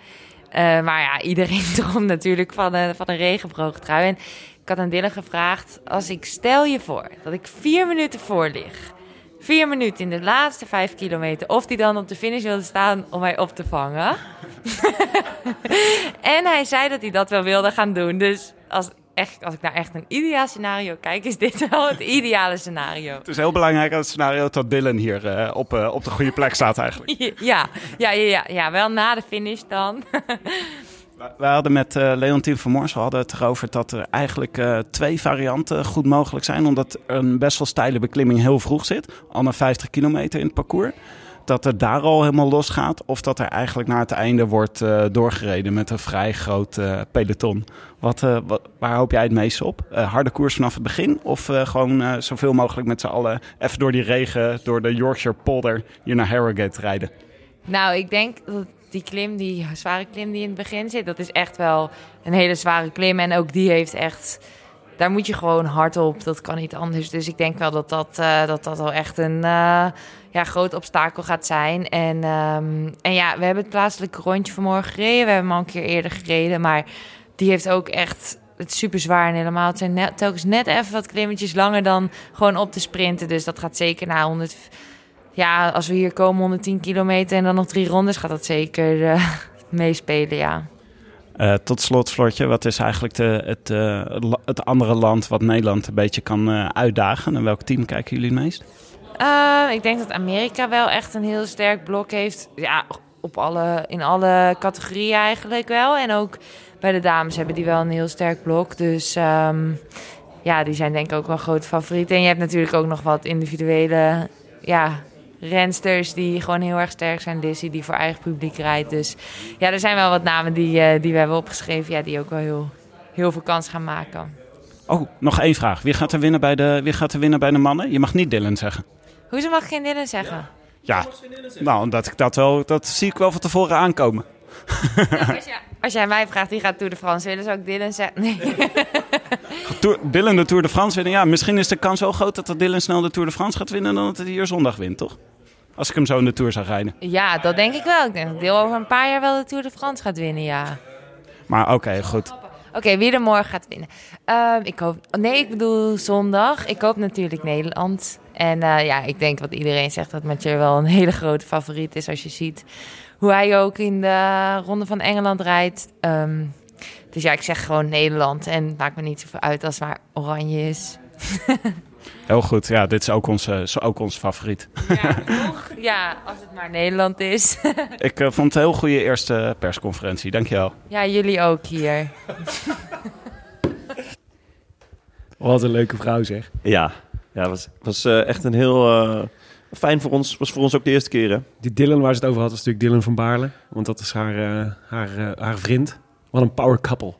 Maar ja, iedereen droomt natuurlijk van een, van een regenboogtrui. En ik had aan Dylan gevraagd, als ik stel je voor dat ik vier minuten voor lig, vier minuten in de laatste vijf kilometer of hij dan op de finish wilde staan om mij op te vangen. en hij zei dat hij dat wel wilde gaan doen. Dus als, echt, als ik naar echt een ideaal scenario kijk, is dit wel het ideale scenario. Het is heel belangrijk aan het scenario dat Dylan hier eh, op, eh, op de goede plek staat eigenlijk. Ja, ja, ja, ja, ja wel na de finish dan. We hadden met eh Leontien van Moorsel hadden het erover dat er eigenlijk eh, twee varianten goed mogelijk zijn. Omdat een best wel steile beklimming heel vroeg zit. Al na 50 kilometer in het parcours. Dat het daar al helemaal los gaat. Of dat er eigenlijk naar het einde wordt eh, doorgereden met een vrij groot peloton. Wat, waar hoop jij het meest op? Harde koers vanaf het begin? Of gewoon zoveel mogelijk met z'n allen even door die regen, door de Yorkshire polder hier naar Harrogate rijden? Nou, ik denk dat die klim, die zware klim die in het begin zit, dat is echt wel een hele zware klim. En ook die heeft echt, daar moet je gewoon hard op. Dat kan niet anders. Dus ik denk wel dat dat, eh, dat, dat wel echt een eh, ja, groot obstakel gaat zijn. En, ehm, en ja, we hebben het plaatselijke rondje vanmorgen gereden. We hebben hem al een keer eerder gereden. Maar die heeft ook echt het super zwaar en helemaal. Het zijn net, telkens net even wat klimmetjes langer dan gewoon op te sprinten. Dus dat gaat zeker na 100 ja, als we hier komen 110 kilometer en dan nog drie rondes, gaat dat zeker eh, meespelen, ja. Eh, tot slot, Floortje, wat is eigenlijk de, het, eh, het andere land wat Nederland een beetje kan uitdagen? En welk team kijken jullie het meest? Ik denk dat Amerika wel echt een heel sterk blok heeft. Ja, op alle, in alle categorieën eigenlijk wel. En ook bij de dames hebben die wel een heel sterk blok. Dus ehm, ja, die zijn denk ik ook wel grote favorieten. En je hebt natuurlijk ook nog wat individuele ja, rensters die gewoon heel erg sterk zijn. Lizzie die voor eigen publiek rijdt. Dus ja, er zijn wel wat namen die, eh, die we hebben opgeschreven. Ja, die ook wel heel, heel veel kans gaan maken. Oh, nog één vraag. Wie gaat er winnen bij de, wie gaat er winnen bij de mannen? Je mag niet Dylan zeggen. Hoezo mag ik geen Dylan zeggen? Ja, nou, omdat ik dat wel, dat zie ik wel van tevoren aankomen. Nou, als, jij, als jij mij vraagt wie gaat Tour de France willen, zou ik Dylan zeggen. Nee. Tour, Dylan de Tour de France winnen. Ja, misschien is de kans zo groot dat er Dylan snel de Tour de France gaat winnen dan dat hij hier zondag wint, toch? Als ik hem zo in de Tour zou rijden. Ja, dat denk ik wel. Ik denk dat Deel over een paar jaar wel de Tour de France gaat winnen, ja. Maar oké, goed. Oké, wie er morgen gaat winnen? Ehm, ik hoop... Nee, ik bedoel zondag. Ik hoop natuurlijk Nederland. En eh, ja, ik denk wat iedereen zegt dat Mathieu wel een hele grote favoriet is. Als je ziet hoe hij ook in de Ronde van Engeland rijdt. Ehm, dus ja, ik zeg gewoon Nederland. En het maakt me niet zoveel uit als het maar oranje is. Heel goed. Ja, dit is ook onze, is ook onze favoriet. Ja, toch? Ja, als het maar Nederland is. Ik eh, vond het een heel goede eerste persconferentie. Dankjewel. ja, jullie ook hier. Wat een leuke vrouw zeg. Ja, ja was, was eh, echt een heel... eh, fijn voor ons. Was voor ons ook de eerste keer, hè? Die Dylan waar ze het over had, was natuurlijk Dylan van Baarle. Want dat is haar, eh, haar, eh, haar vriend. Wat een power couple.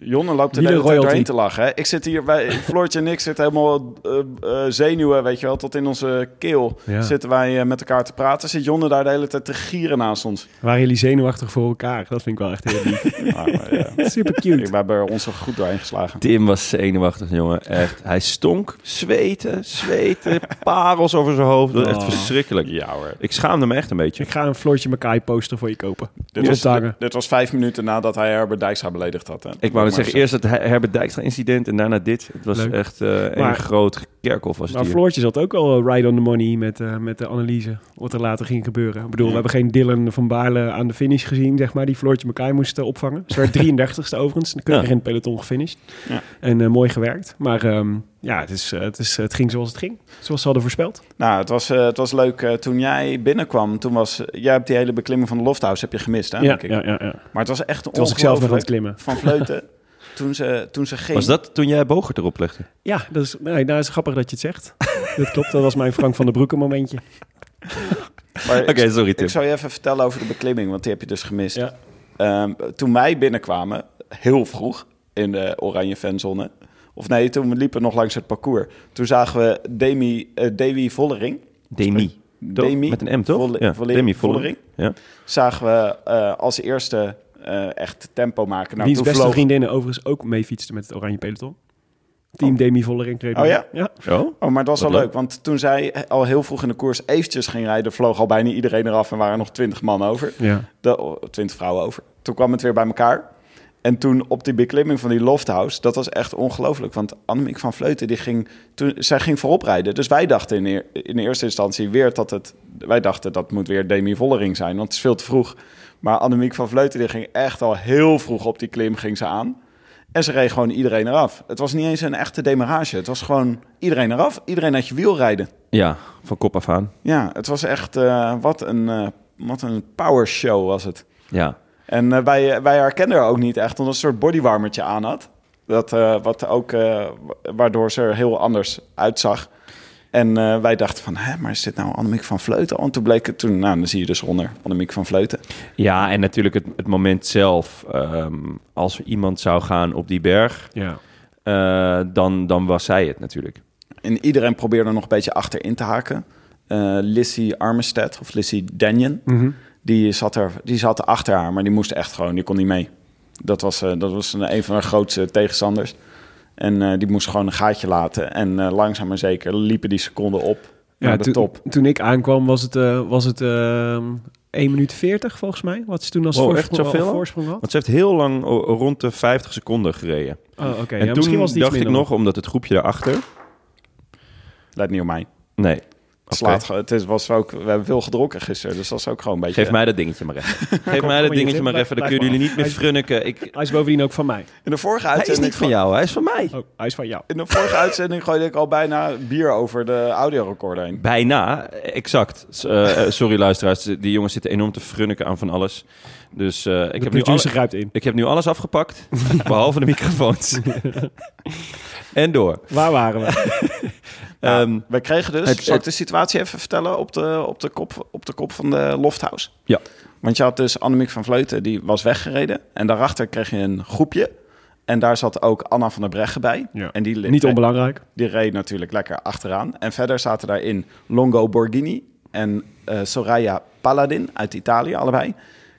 Jonne loopt er doorheen te lachen. Hè? Ik zit hier bij Floortje en ik zitten helemaal eh, eh, zenuwen, weet je wel, tot in onze keel. Ja. Zitten wij eh, met elkaar te praten. Zit Jonne daar de hele tijd te gieren naast ons. Waren jullie zenuwachtig voor elkaar? Dat vind ik wel echt heel lief. Maar, ja. Super cute. We hebben er ons er goed doorheen geslagen. Tim was zenuwachtig, jongen. Echt. Hij stonk, zweten, zweten, parels over zijn hoofd. Dat was echt Oh. verschrikkelijk. Ja hoor. Ik schaamde me echt een beetje. Ik ga een Floortje Makai poster voor je kopen. Dit was, dit was vijf minuten nadat hij Herbert Dijkstra beledigd had. Hè? Ik wou zeggen, eerst het Her- Herbert Dijkstra incident en daarna dit. Het was Leuk. echt eh een Maar- groot kerkhof was het Maar hier. Floortje zat ook al eh, ride on the money met, eh, met de analyse. Wat er later ging gebeuren. Ik bedoel, we hebben geen Dylan van Baarle aan de finish gezien, zeg maar. Die Floortje Makai moest opvangen. Ze werd 33ste overigens. Dan keurig Ja. in het peloton gefinished. Ja. En eh, mooi gewerkt. Maar ehm, ja, het, is, het, is, het ging zoals het ging. Zoals ze hadden voorspeld. Nou, het was, eh, het was leuk. eh, toen jij binnenkwam, toen was... jij hebt die hele beklimming van de Lofthouse heb je gemist, hè? Ja, denk ik. ja, ja, ja. Maar het was echt Toen was ik zelf nog aan het ongelooflijk klimmen. van Vleuten. toen, ze, toen ze ging... Was dat toen jij Bogert erop legde? Ja, dat is, nee, nou, is grappig dat je het zegt. dat klopt, dat was mijn Frank van der Broeke momentje. Oké, ik- sorry Tim. Ik zou je even vertellen over de beklimming, want die heb je dus gemist. Ja. Ehm, toen wij binnenkwamen, heel vroeg in de oranje fanzone... of nee, toen we liepen nog langs het parcours... toen zagen we Demi, eh Davy Vollering... Demi. Demi, Met een M, toch? Volle- ja, Volle- Demi Vollering. Vollering. Ja. zagen we eh, als eerste eh, echt tempo maken. Nou, Wiens beste vloog- vriendinnen overigens ook mee fietsten met het oranje peloton. Team Demi Vollering. reed Oh ja? Ja. Oh? Oh, maar dat was wel leuk. leuk, want toen zij al heel vroeg in de koers eventjes ging rijden... vloog al bijna iedereen eraf en waren nog twintig man over. ja. De, oh, twintig vrouwen over. Toen kwam het weer bij elkaar. En toen op die beklimming van die Lofthouse, dat was echt ongelooflijk. Want Annemiek van Vleuten, die ging, toen, zij ging voorop rijden. Dus wij dachten in, eer- in eerste instantie weer dat het... Wij dachten dat moet weer Demi Vollering zijn, want het is veel te vroeg. Maar Annemiek van Vleuten, die ging echt al heel vroeg op die klim ging ze aan. En ze reed gewoon iedereen eraf. Het was niet eens een echte demarrage. Het was gewoon iedereen eraf. Iedereen uit je wiel rijden. Ja, van kop af aan. Ja, het was echt... eh, wat, een, eh wat een power show was het. Ja. En eh, wij, wij herkenden haar ook niet echt, omdat ze een soort bodywarmertje aan had. Dat, wat ook, wa- waardoor ze er heel anders uitzag. En eh, wij dachten van, hè, maar is dit nou Annemiek van Vleuten? En toen bleek het toen, nou, dan zie je dus onder Annemiek van Vleuten. Ja, en natuurlijk het, het moment zelf. ehm, als er iemand zou gaan op die berg, Ja. eh, dan, dan was zij het natuurlijk. En iedereen probeerde nog een beetje achterin te haken. Eh Lissy Armistead, of Lissy Danyon, die, zat er, die zat er achter haar, maar die moest echt gewoon, die kon niet mee. Dat was, eh, dat was een, een van haar grootste tegenstanders. En eh, die moest gewoon een gaatje laten. En eh, langzaam maar zeker liepen die seconden op Ja, naar de toen, top. toen ik aankwam was het, eh, was het ehm 1 minuut 40 volgens mij. Wat ze toen als Wow, echt voorsprong, zoveel al? voorsprong had. Want ze heeft heel lang rond de 50 seconden gereden. Oh, oké. en Ja, misschien toen was dacht ik nog, omdat het groepje daarachter... Let niet op mij. Nee, Het, slaat, is, was ook, we hebben veel gedronken gisteren, dus dat is ook gewoon een beetje... geef mij dat dingetje maar even. Geef mij kom dat je dingetje maar even, dan kunnen jullie niet meer is- frunniken. Ik, Hij is bovendien ook van mij. In de vorige hij is uitzending... niet van jou, hij is van mij. Oh, hij is van jou. In de vorige uitzending gooide ik al bijna bier over de audiorecorder heen. Bijna, exact. Eh, eh, sorry luisteraars, die jongens zitten enorm te frunniken aan van alles. Dus eh, ik, De heb nu alle- in. ik heb nu alles afgepakt, behalve de microfoons. en door. Waar waren we? Nou, we kregen dus, het- zal ik het- de situatie even vertellen op de, op de, kop, op de kop van de Lofthouse? Ja. Want je had dus Annemiek van Vleuten, die was weggereden. En daarachter kreeg je een groepje. En daar zat ook Anna van der Breggen bij. Ja. En die, Niet onbelangrijk. die reed natuurlijk lekker achteraan. En verder zaten daarin Longo Borghini en eh, Soraya Paladin uit Italië, allebei.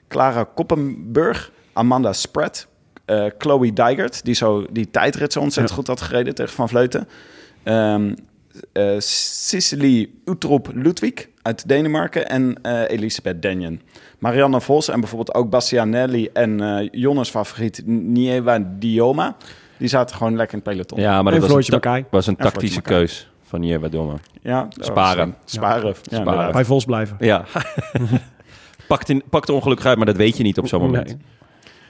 Clara Koppenburg, Amanda Spratt, eh, Chloe Dijgert, die, zo, die tijdrit zo ontzettend goed had gereden tegen Van Vleuten. Ehm eh Cicely Utrop Ludwig uit Denemarken en eh, Elisabeth Denjen. Marianne Vos en bijvoorbeeld ook Bastianelli en eh Jonnes favoriet Nieva Dioma. Die zaten gewoon lekker in het peloton. Ja, maar En dat was een, ta- was een En tactische keus van Jewa Doma. Ja, Sparen. Sparen. Ja, Sparen. Bij Vos blijven. Ja. pakt, in, pakt ongelukkig uit, maar dat weet je niet op zo'n moment. Nee.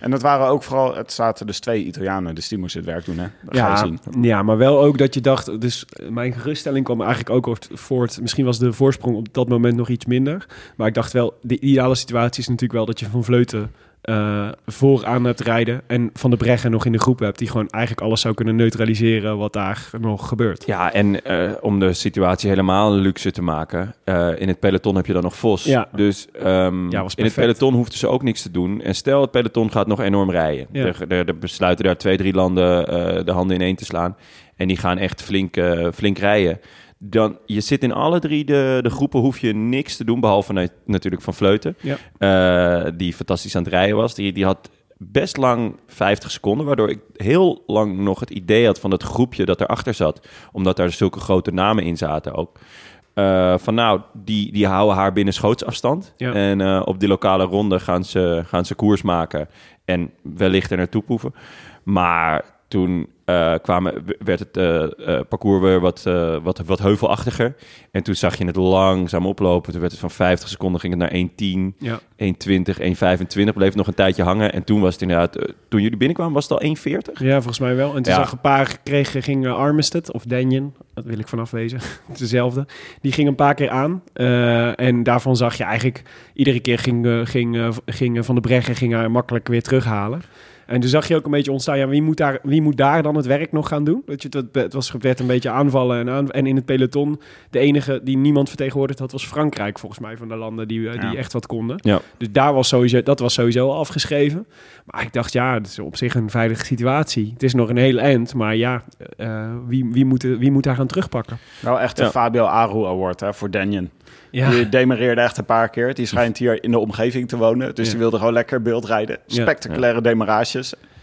En dat waren ook vooral, het zaten dus twee Italianen, dus die moesten het werk doen, hè? Dat ga je Ja, zien. ja, maar wel ook dat je dacht... Dus mijn geruststelling kwam eigenlijk ook voort... Misschien was de voorsprong op dat moment nog iets minder. Maar ik dacht wel, de ideale situatie is natuurlijk wel... dat je Van Vleuten eh, vooraan hebt rijden... en Van de Breggen nog in de groep hebt... die gewoon eigenlijk alles zou kunnen neutraliseren... wat daar nog gebeurt. Ja, en eh, om de situatie helemaal luxe te maken, eh, in het peloton heb je dan nog Vos. Ja. Dus ehm, Ja, in het peloton hoefden ze ook niks te doen. En stel, het peloton gaat nog enorm rijden. Ja. Er, er, er besluiten daar twee, drie landen de handen ineen te slaan. En die gaan echt flink, flink rijden. Dan, je zit in alle drie de, de groepen, hoef je niks te doen, behalve na- natuurlijk van Vleuten. Ja. eh, die fantastisch aan het rijden was. Die, die had best lang 50 seconden, waardoor ik heel lang nog het idee had van het groepje dat erachter zat. Omdat daar zulke grote namen in zaten ook. Eh, van nou, die, die houden haar binnen schootsafstand. Ja. En eh, op die lokale ronde gaan ze, gaan ze koers maken en wellicht er naartoe proeven. Maar toen eh, kwamen, werd het eh, eh, parcours weer wat, wat, wat heuvelachtiger. En toen zag je het langzaam oplopen. Toen werd het van 50 seconden ging het naar 1.10, Ja. 1.20, 1.25. Bleef nog een tijdje hangen. En toen was het inderdaad, toen jullie binnenkwamen was het al 1.40. Ja, volgens mij wel. En toen Ja. zag een paar kregen, ging Armistead of Danyon, dat wil ik vanaf wezen, dezelfde. Die ging een paar keer aan. En daarvan zag je eigenlijk, iedere keer ging, ging, ging Van de Breggen ging haar makkelijk weer terughalen. En toen zag je ook een beetje ontstaan, ja, wie moet daar, wie moet daar dan het werk nog gaan doen? Weet je, het, het was, werd een beetje aanvallen en, aan, en in het peloton, de enige die niemand vertegenwoordigd had, was Frankrijk volgens mij van de landen die, eh, die Ja. echt wat konden. Ja. Dus daar was sowieso, dat was sowieso al afgeschreven. Maar ik dacht, ja, het is op zich een veilige situatie. Het is nog een hele eind, maar ja, eh, wie, wie, moet, wie moet daar gaan terugpakken? Nou, echt een Ja. Fabio Aru Award hè, voor Danjen. Ja, Die demereerde echt een paar keer. Die schijnt hier in de omgeving te wonen. Dus Ja. die wilde gewoon lekker beeld rijden. Ja. Spectaculaire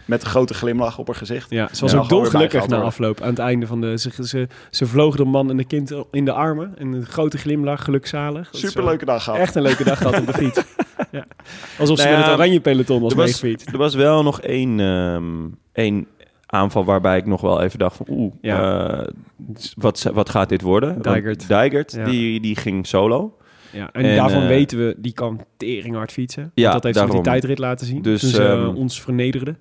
Met een grote glimlach op haar gezicht. Ja, ze was Ja, ook dolgelukkig na afloop. Aan het einde van de... Ze, ze, ze vloog de man en de kind in de armen. En een grote glimlach, gelukzalig. Superleuke dag gehad. Echt een leuke dag gehad op de fiets. Ja. Alsof ze Nou met het oranje peloton was meegefietst. Er was wel nog één, ehm, één aanval waarbij ik nog wel even dacht van... Oeh, Ja. eh, wat, wat gaat dit worden? Dijkert. Dijkert, Ja. die, die ging solo. Ja, en, En, daarvan eh, weten we, die kan tering hard fietsen. Ja, dat heeft ze met die tijdrit laten zien. Dus, toen ze ehm, ons vernederde.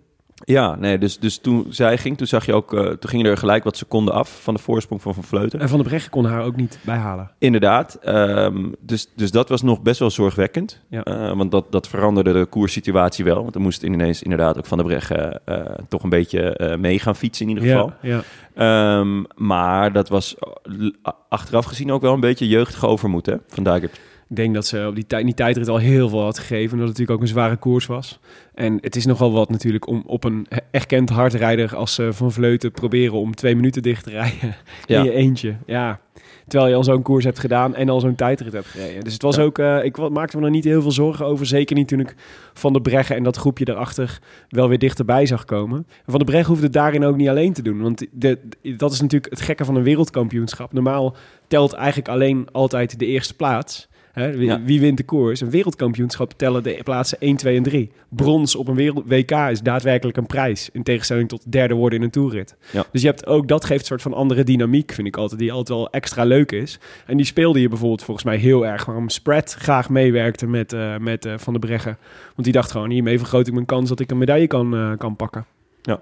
Ja, nee, dus, dus toen zij ging, toen zag je ook... eh, toen gingen er gelijk wat seconden af van de voorsprong van Van Vleuten. En Van der Breggen kon haar ook niet bijhalen. Inderdaad. ehm, dus, dus dat was nog best wel zorgwekkend. Ja. Eh, want dat, dat veranderde de koerssituatie wel. Want dan moest ineens inderdaad ook Van der Breggen eh, toch een beetje mee gaan fietsen in ieder geval. Ja, ja. Ehm, maar dat was achteraf gezien ook wel een beetje jeugdig overmoed hè, van Dijkert. Ik denk dat ze op die, tijd, die tijdrit al heel veel had gegeven. En dat het natuurlijk ook een zware koers was. En het is nogal wat natuurlijk om op een erkend hardrijder als eh, Van Vleuten proberen om twee minuten dicht te rijden. Ja. In je eentje. Ja. Terwijl je al zo'n koers hebt gedaan en al zo'n tijdrit hebt gereden. Dus het was Ja. ook, eh, ik maakte me er niet heel veel zorgen over. Zeker niet toen ik Van de Breggen en dat groepje daarachter wel weer dichterbij zag komen. En Van de Breggen hoefde het daarin ook niet alleen te doen. Want de, de- dat is natuurlijk het gekke van een wereldkampioenschap. Normaal telt eigenlijk alleen altijd de eerste plaats. Hè, wie, Ja. wie wint de koers? Een wereldkampioenschap tellen de plaatsen 1, 2 en 3. Brons op een wereld WK is daadwerkelijk een prijs. In tegenstelling tot derde worden in een toerrit. Ja. Dus je hebt ook, dat geeft een soort van andere dynamiek, vind ik altijd. Die altijd wel extra leuk is. En die speelde je bijvoorbeeld volgens mij heel erg. Waarom Spread graag meewerkte met, eh, met eh, Van der Breggen. Want die dacht gewoon, hiermee vergroot ik mijn kans dat ik een medaille kan, eh, kan pakken. Ja.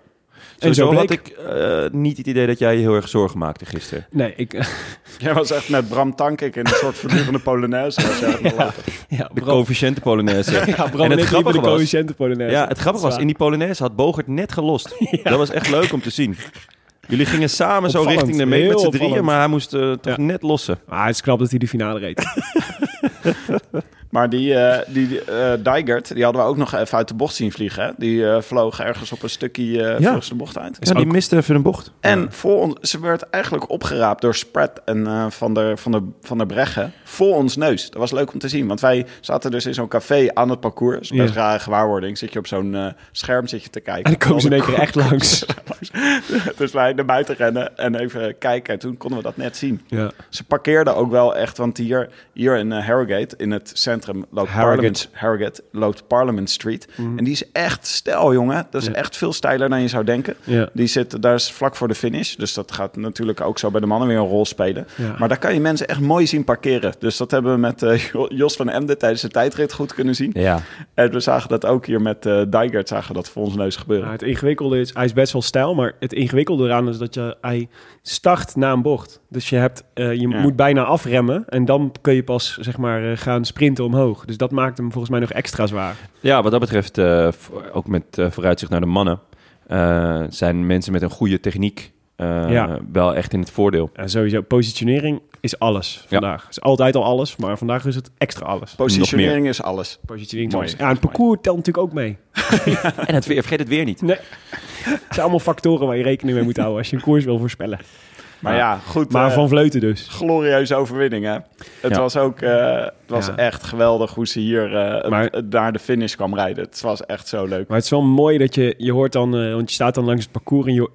En zo bleek. had ik eh, niet het idee dat jij je heel erg zorgen maakte gisteren. Nee, ik... Jij was echt met Bram Tankik in een soort voortdurende Polonaise. Ja, De coëfficiënte Polonaise. ja, Bram En het grappige de was- coëfficiënte Polonaise. Ja, het grappige was, in die Polonaise had Bogert net gelost. Dat was echt leuk om te zien. Jullie gingen samen zo richting de heel met z'n drieën, maar hij moest eh, toch Ja. net lossen. Maar het is knap dat hij de finale reed. Maar die, eh die eh Dijkert, die hadden we ook nog even uit de bocht zien vliegen. Hè? Die eh, vloog ergens op een stukje eh Ja. volgens de bocht uit. Ja, die miste even een bocht. En voor ons, ze werd eigenlijk opgeraapt door Spread en eh, van, der, van, der, van der Breggen voor ons neus. Dat was leuk om te zien, want wij zaten dus in zo'n café aan het parcours. Dat is best Ja. rare gewaarwording. Zit je op zo'n scherm zit je te kijken. En dan komen ze in één Alle keer echt langs. dus wij naar buiten rennen en even kijken. En toen konden we dat net zien. Ja. Ze parkeerden ook wel echt, want hier, hier in Harrogate, in het centrum, loopt Harrogate. Parliament, Harrogate, loopt Parliament Street. En die is echt stijl, jongen. Dat is Ja. echt veel steiler dan je zou denken. Ja. Die zit, daar is vlak voor de finish. Dus dat gaat natuurlijk ook zo bij de mannen weer een rol spelen. Ja. Maar daar kan je mensen echt mooi zien parkeren. Dus dat hebben we met eh, Jos van Emden tijdens de tijdrit goed kunnen zien. Ja. En we zagen dat ook hier met eh Dijkert, zagen dat voor ons neus gebeuren. Nou, het ingewikkelde is, hij is best wel stijl, maar het ingewikkelde eraan is dat je, hij start na een bocht. Dus je, hebt, eh, je Ja. moet bijna afremmen en dan kun je pas zeg maar, gaan sprinten omhoog. Dus dat maakt hem volgens mij nog extra zwaar. Ja, wat dat betreft, eh, ook met eh, vooruitzicht naar de mannen, eh, zijn mensen met een goede techniek eh, Ja. wel echt in het voordeel. En sowieso, positionering is is vandaag. is altijd al alles, maar vandaag is het extra alles. Positionering is alles. Positionering is Mooi. alles. Ja, en het parcours telt natuurlijk ook mee. En het weer, vergeet het weer niet. Nee. Het zijn allemaal factoren waar je rekening mee moet houden als je een koers wil voorspellen. Maar ja, goed. Maar van Vleuten dus. glorieuze overwinning, hè? Het Ja. was ook eh, het was Ja. echt geweldig hoe ze hier eh, Maar- het- naar de finish kwam rijden. Het was echt zo leuk. Maar het is wel mooi dat je, je hoort dan, eh, want je staat dan langs het parcours en je,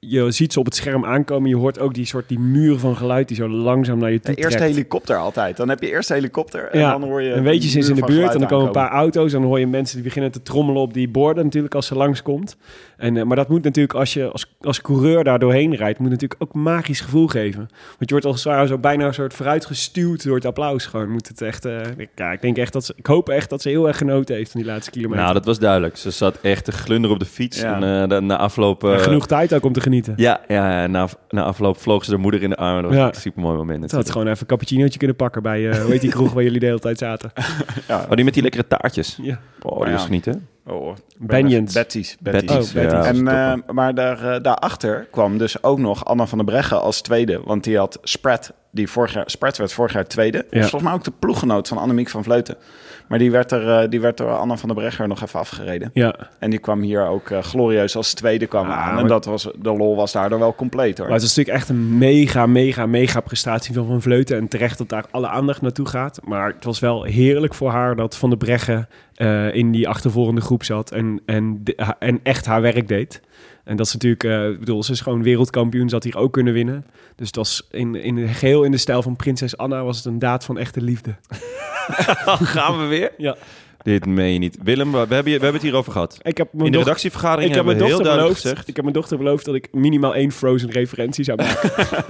je, ziet ze op het scherm aankomen. Je hoort ook die soort die muur van geluid die zo langzaam naar je toe De eerste trekt. helikopter altijd. Dan heb je eerst helikopter en ja, dan hoor je... en weet je, ze is in de buurt en dan komen een paar auto's en dan hoor je mensen die beginnen te trommelen op die borden natuurlijk als ze langskomt. En, eh, maar dat moet natuurlijk, als je als, als coureur daar doorheen rijdt, moet natuurlijk ook magisch gevoel geven. Want je wordt als het ware zo bijna een soort vooruitgestuwd door het applaus. Gewoon moet het echt, eh, ik- ja, ik denk echt dat ze, ik hoop echt dat ze heel erg genoten heeft van die laatste kilometer. Nou, dat was duidelijk. Ze zat echt te glunderen op de fiets. Ja. En de- na afloop... eh, En genoeg tijd ook om te genieten. Ja, ja na, na afloop vloog ze de moeder in de armen. Dat was Ja. een super mooi moment. Ze had gewoon even een cappuccinootje kunnen pakken bij, hoe heet die kroeg waar jullie de hele tijd zaten? Oh, die met die lekkere taartjes. Ja. Oh, die Ja. was genieten. Oh. Betty's. Betty's. Betty's. Oh, Betty's. Ja, En, eh, maar daar, eh, daarachter kwam dus ook nog Anna van der Breggen als tweede. Want die had Spread, die vorig jaar, Spart werd vorig jaar tweede. Ja. Was volgens mij ook de ploeggenoot van Annemiek van Vleuten. Maar die werd, er, eh, die werd door Anna van der Bregger nog even afgereden. Ja, En die kwam hier ook eh, glorieus als tweede kwam Ah, aan. En dat was, de lol was daardoor wel compleet hoor. maar het is natuurlijk echt een mega, mega, mega prestatie van Van Vleuten. En terecht dat daar alle aandacht naartoe gaat. Maar het was wel heerlijk voor haar dat Van der Breggen eh, in die achtervolgende groep zat. En, en, de- en echt haar werk deed. En dat is natuurlijk, eh, ik bedoel, ze is gewoon wereldkampioen, ze had hier ook kunnen winnen. Dus het was in, in, geheel in de stijl van prinses Anna was het een daad van echte liefde. Gaan we weer? Ja. Dit meen je niet. Willem, we hebben, we hebben het hierover gehad. Ik heb mijn In de doch- redactievergadering ik heb hebben mijn we heel dochter duidelijk beloofd. gezegd... Ik heb mijn dochter beloofd dat ik minimaal één Frozen referentie zou maken.